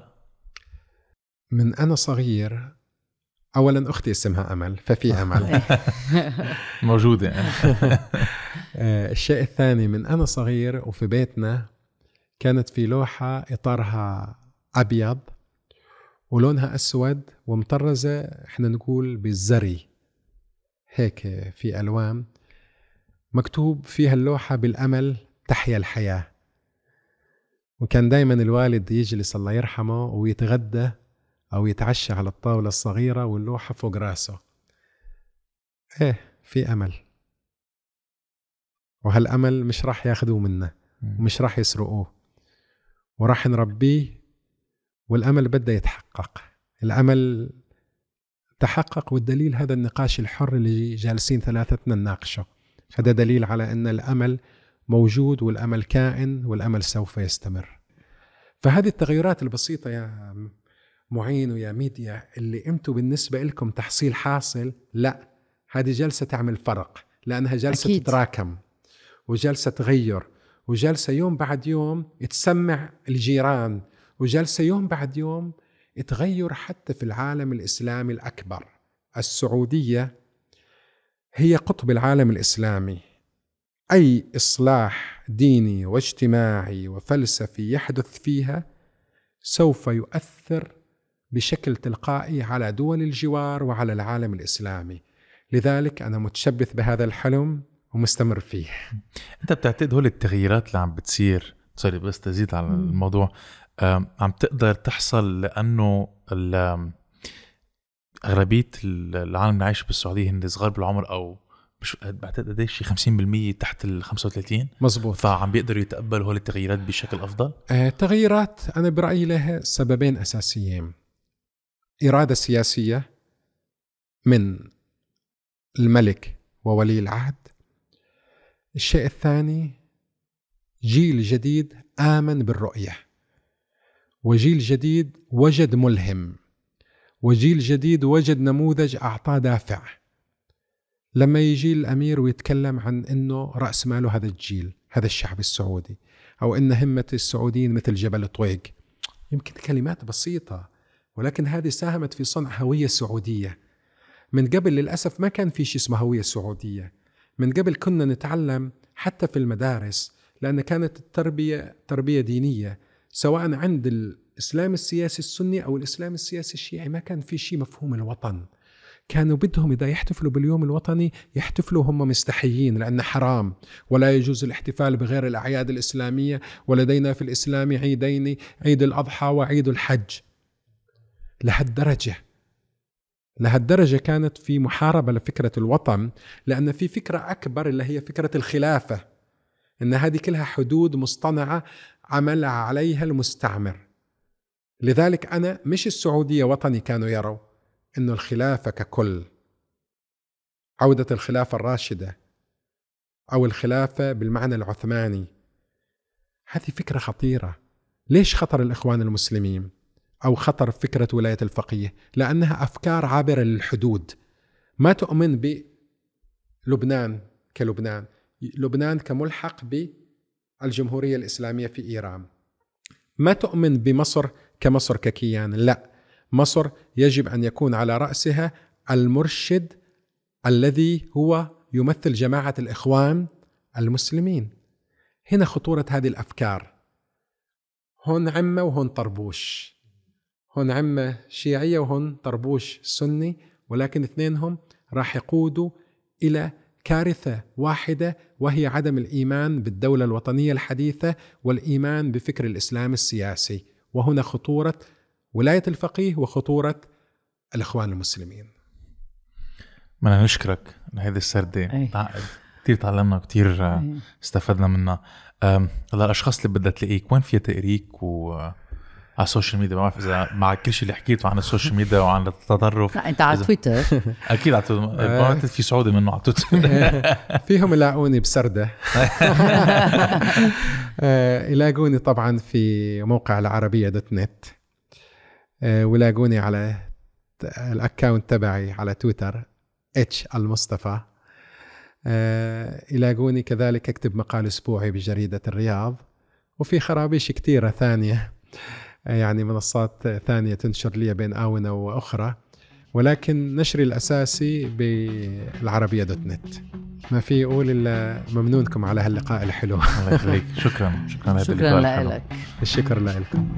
من أنا صغير اولا أختي اسمها أمل ففي أمل. موجودة. الشيء الثاني من أنا صغير وفي بيتنا كانت في لوحة إطارها أبيض ولونها أسود ومطرزة إحنا نقول بالزري. هيك في ألوان. مكتوب فيها اللوحة بالأمل تحيا الحياة. وكان دائما الوالد يجلس الله يرحمه ويتغدى أو يتعشى على الطاولة الصغيرة واللوحة فوق رأسه. إيه في أمل. وهالأمل مش راح ياخذوه منا ومش راح يسرقوه. وراح نربيه والأمل بده يتحقق. الأمل تحقق والدليل هذا النقاش الحر اللي جالسين ثلاثتنا نناقشه. هذا دليل على أن الأمل موجود والأمل كائن والأمل سوف يستمر. فهذه التغيرات البسيطة يا معين ويا ميديا اللي أنتم بالنسبة لكم تحصيل حاصل لا هذه جلسة تعمل فرق لأنها جلسة أكيد. تتراكم وجلسة تغير وجلسة يوم بعد يوم تسمع الجيران وجلسة يوم بعد يوم تغير حتى في العالم الإسلامي الأكبر. السعودية هي قطب العالم الإسلامي. أي إصلاح ديني واجتماعي وفلسفي يحدث فيها سوف يؤثر بشكل تلقائي على دول الجوار وعلى العالم الإسلامي. لذلك أنا متشبث بهذا الحلم ومستمر فيه. انت بتعتقد هول التغييرات اللي عم بتصير سوري بس تزيد على الموضوع عم تقدر تحصل لأنه أغلبية العالم اللي عايش بالسعودية هن صغار بالعمر أو مش بعتقد قديش 50% تحت ال 35 مزبوط فعم بيقدروا يتقبلوا هول التغييرات بشكل أفضل؟ التغييرات آه أنا برأيي لها سببين أساسيين. إرادة سياسية من الملك وولي العهد الشيء الثاني جيل جديد آمن بالرؤية. وجيل جديد وجد ملهم. وجيل جديد وجد نموذج اعطاه دافع. لما يجي الأمير ويتكلم عن إنه رأس ماله هذا الجيل هذا الشعب السعودي أو إن همة السعوديين مثل جبل طويق. يمكن كلمات بسيطة ولكن هذه ساهمت في صنع هوية سعودية. من قبل للأسف ما كان في شيء اسمه هوية سعودية. من قبل كنا نتعلم حتى في المدارس لأن كانت التربية تربية دينية سواء عند الإسلام السياسي السني أو الإسلام السياسي الشيعي ما كان في شيء مفهوم الوطن. كانوا بدهم إذا يحتفلوا باليوم الوطني يحتفلوا هم مستحيين لأنه حرام. ولا يجوز الاحتفال بغير الأعياد الإسلامية ولدينا في الإسلام عيدين عيد الأضحى وعيد الحج. لهالدرجة. لهالدرجة كانت في محاربة لفكرة الوطن لأن في فكرة أكبر اللي هي فكرة الخلافة إن هذه كلها حدود مصطنعة عمل عليها المستعمر. لذلك أنا مش السعودية وطني كانوا يروا أنه الخلافة ككل. عودة الخلافة الراشدة أو الخلافة بالمعنى العثماني. هذه فكرة خطيرة. ليش خطر الإخوان المسلمين؟ أو خطر فكرة ولاية الفقيه لأنها أفكار عابرة للحدود. ما تؤمن بلبنان كلبنان لبنان كملحق بالجمهورية الإسلامية في إيران. ما تؤمن بمصر كمصر ككيان لا. مصر يجب أن يكون على رأسها المرشد الذي هو يمثل جماعة الإخوان المسلمين. هنا خطورة هذه الأفكار. هون عمة وهون طربوش. هون عمة شيعية وهون طربوش سني ولكن اثنينهم راح يقودوا إلى كارثة واحدة وهي عدم الإيمان بالدولة الوطنية الحديثة والإيمان بفكر الإسلام السياسي. وهنا خطورة ولاية الفقيه وخطورة الإخوان المسلمين. بدنا نشكرك لهذه السردة كثير تعلمنا كثير استفدنا منها. هلأ الأشخاص اللي بدها تلاقيك وين فيها تقريك و على ال social media ما بعرف إذا مع كل شيء اللي حكيته عن ال social media وعن التطرف. لا أنت على تويتر أكيد على تويتر في سعودي منه على تويتر فيهم يلاقوني بسردة. آه، يلاقوني طبعا في موقع العربية dot net. آه، ويلاقوني على ال account تبعي على Twitter H المصطفى. آه، يلاقوني كذلك أكتب مقال أسبوعي بجريدة الرياض. وفي خرابيش كثيره ثانية. يعني منصات ثانية تنشر لي بين آونة وأخرى ولكن نشري الأساسي بالعربية dot net. ما في يقول إلا ممنونكم على هاللقاء الحلو. الله يخليك. شكرا. شكرا شكرا لك. الشكر لكم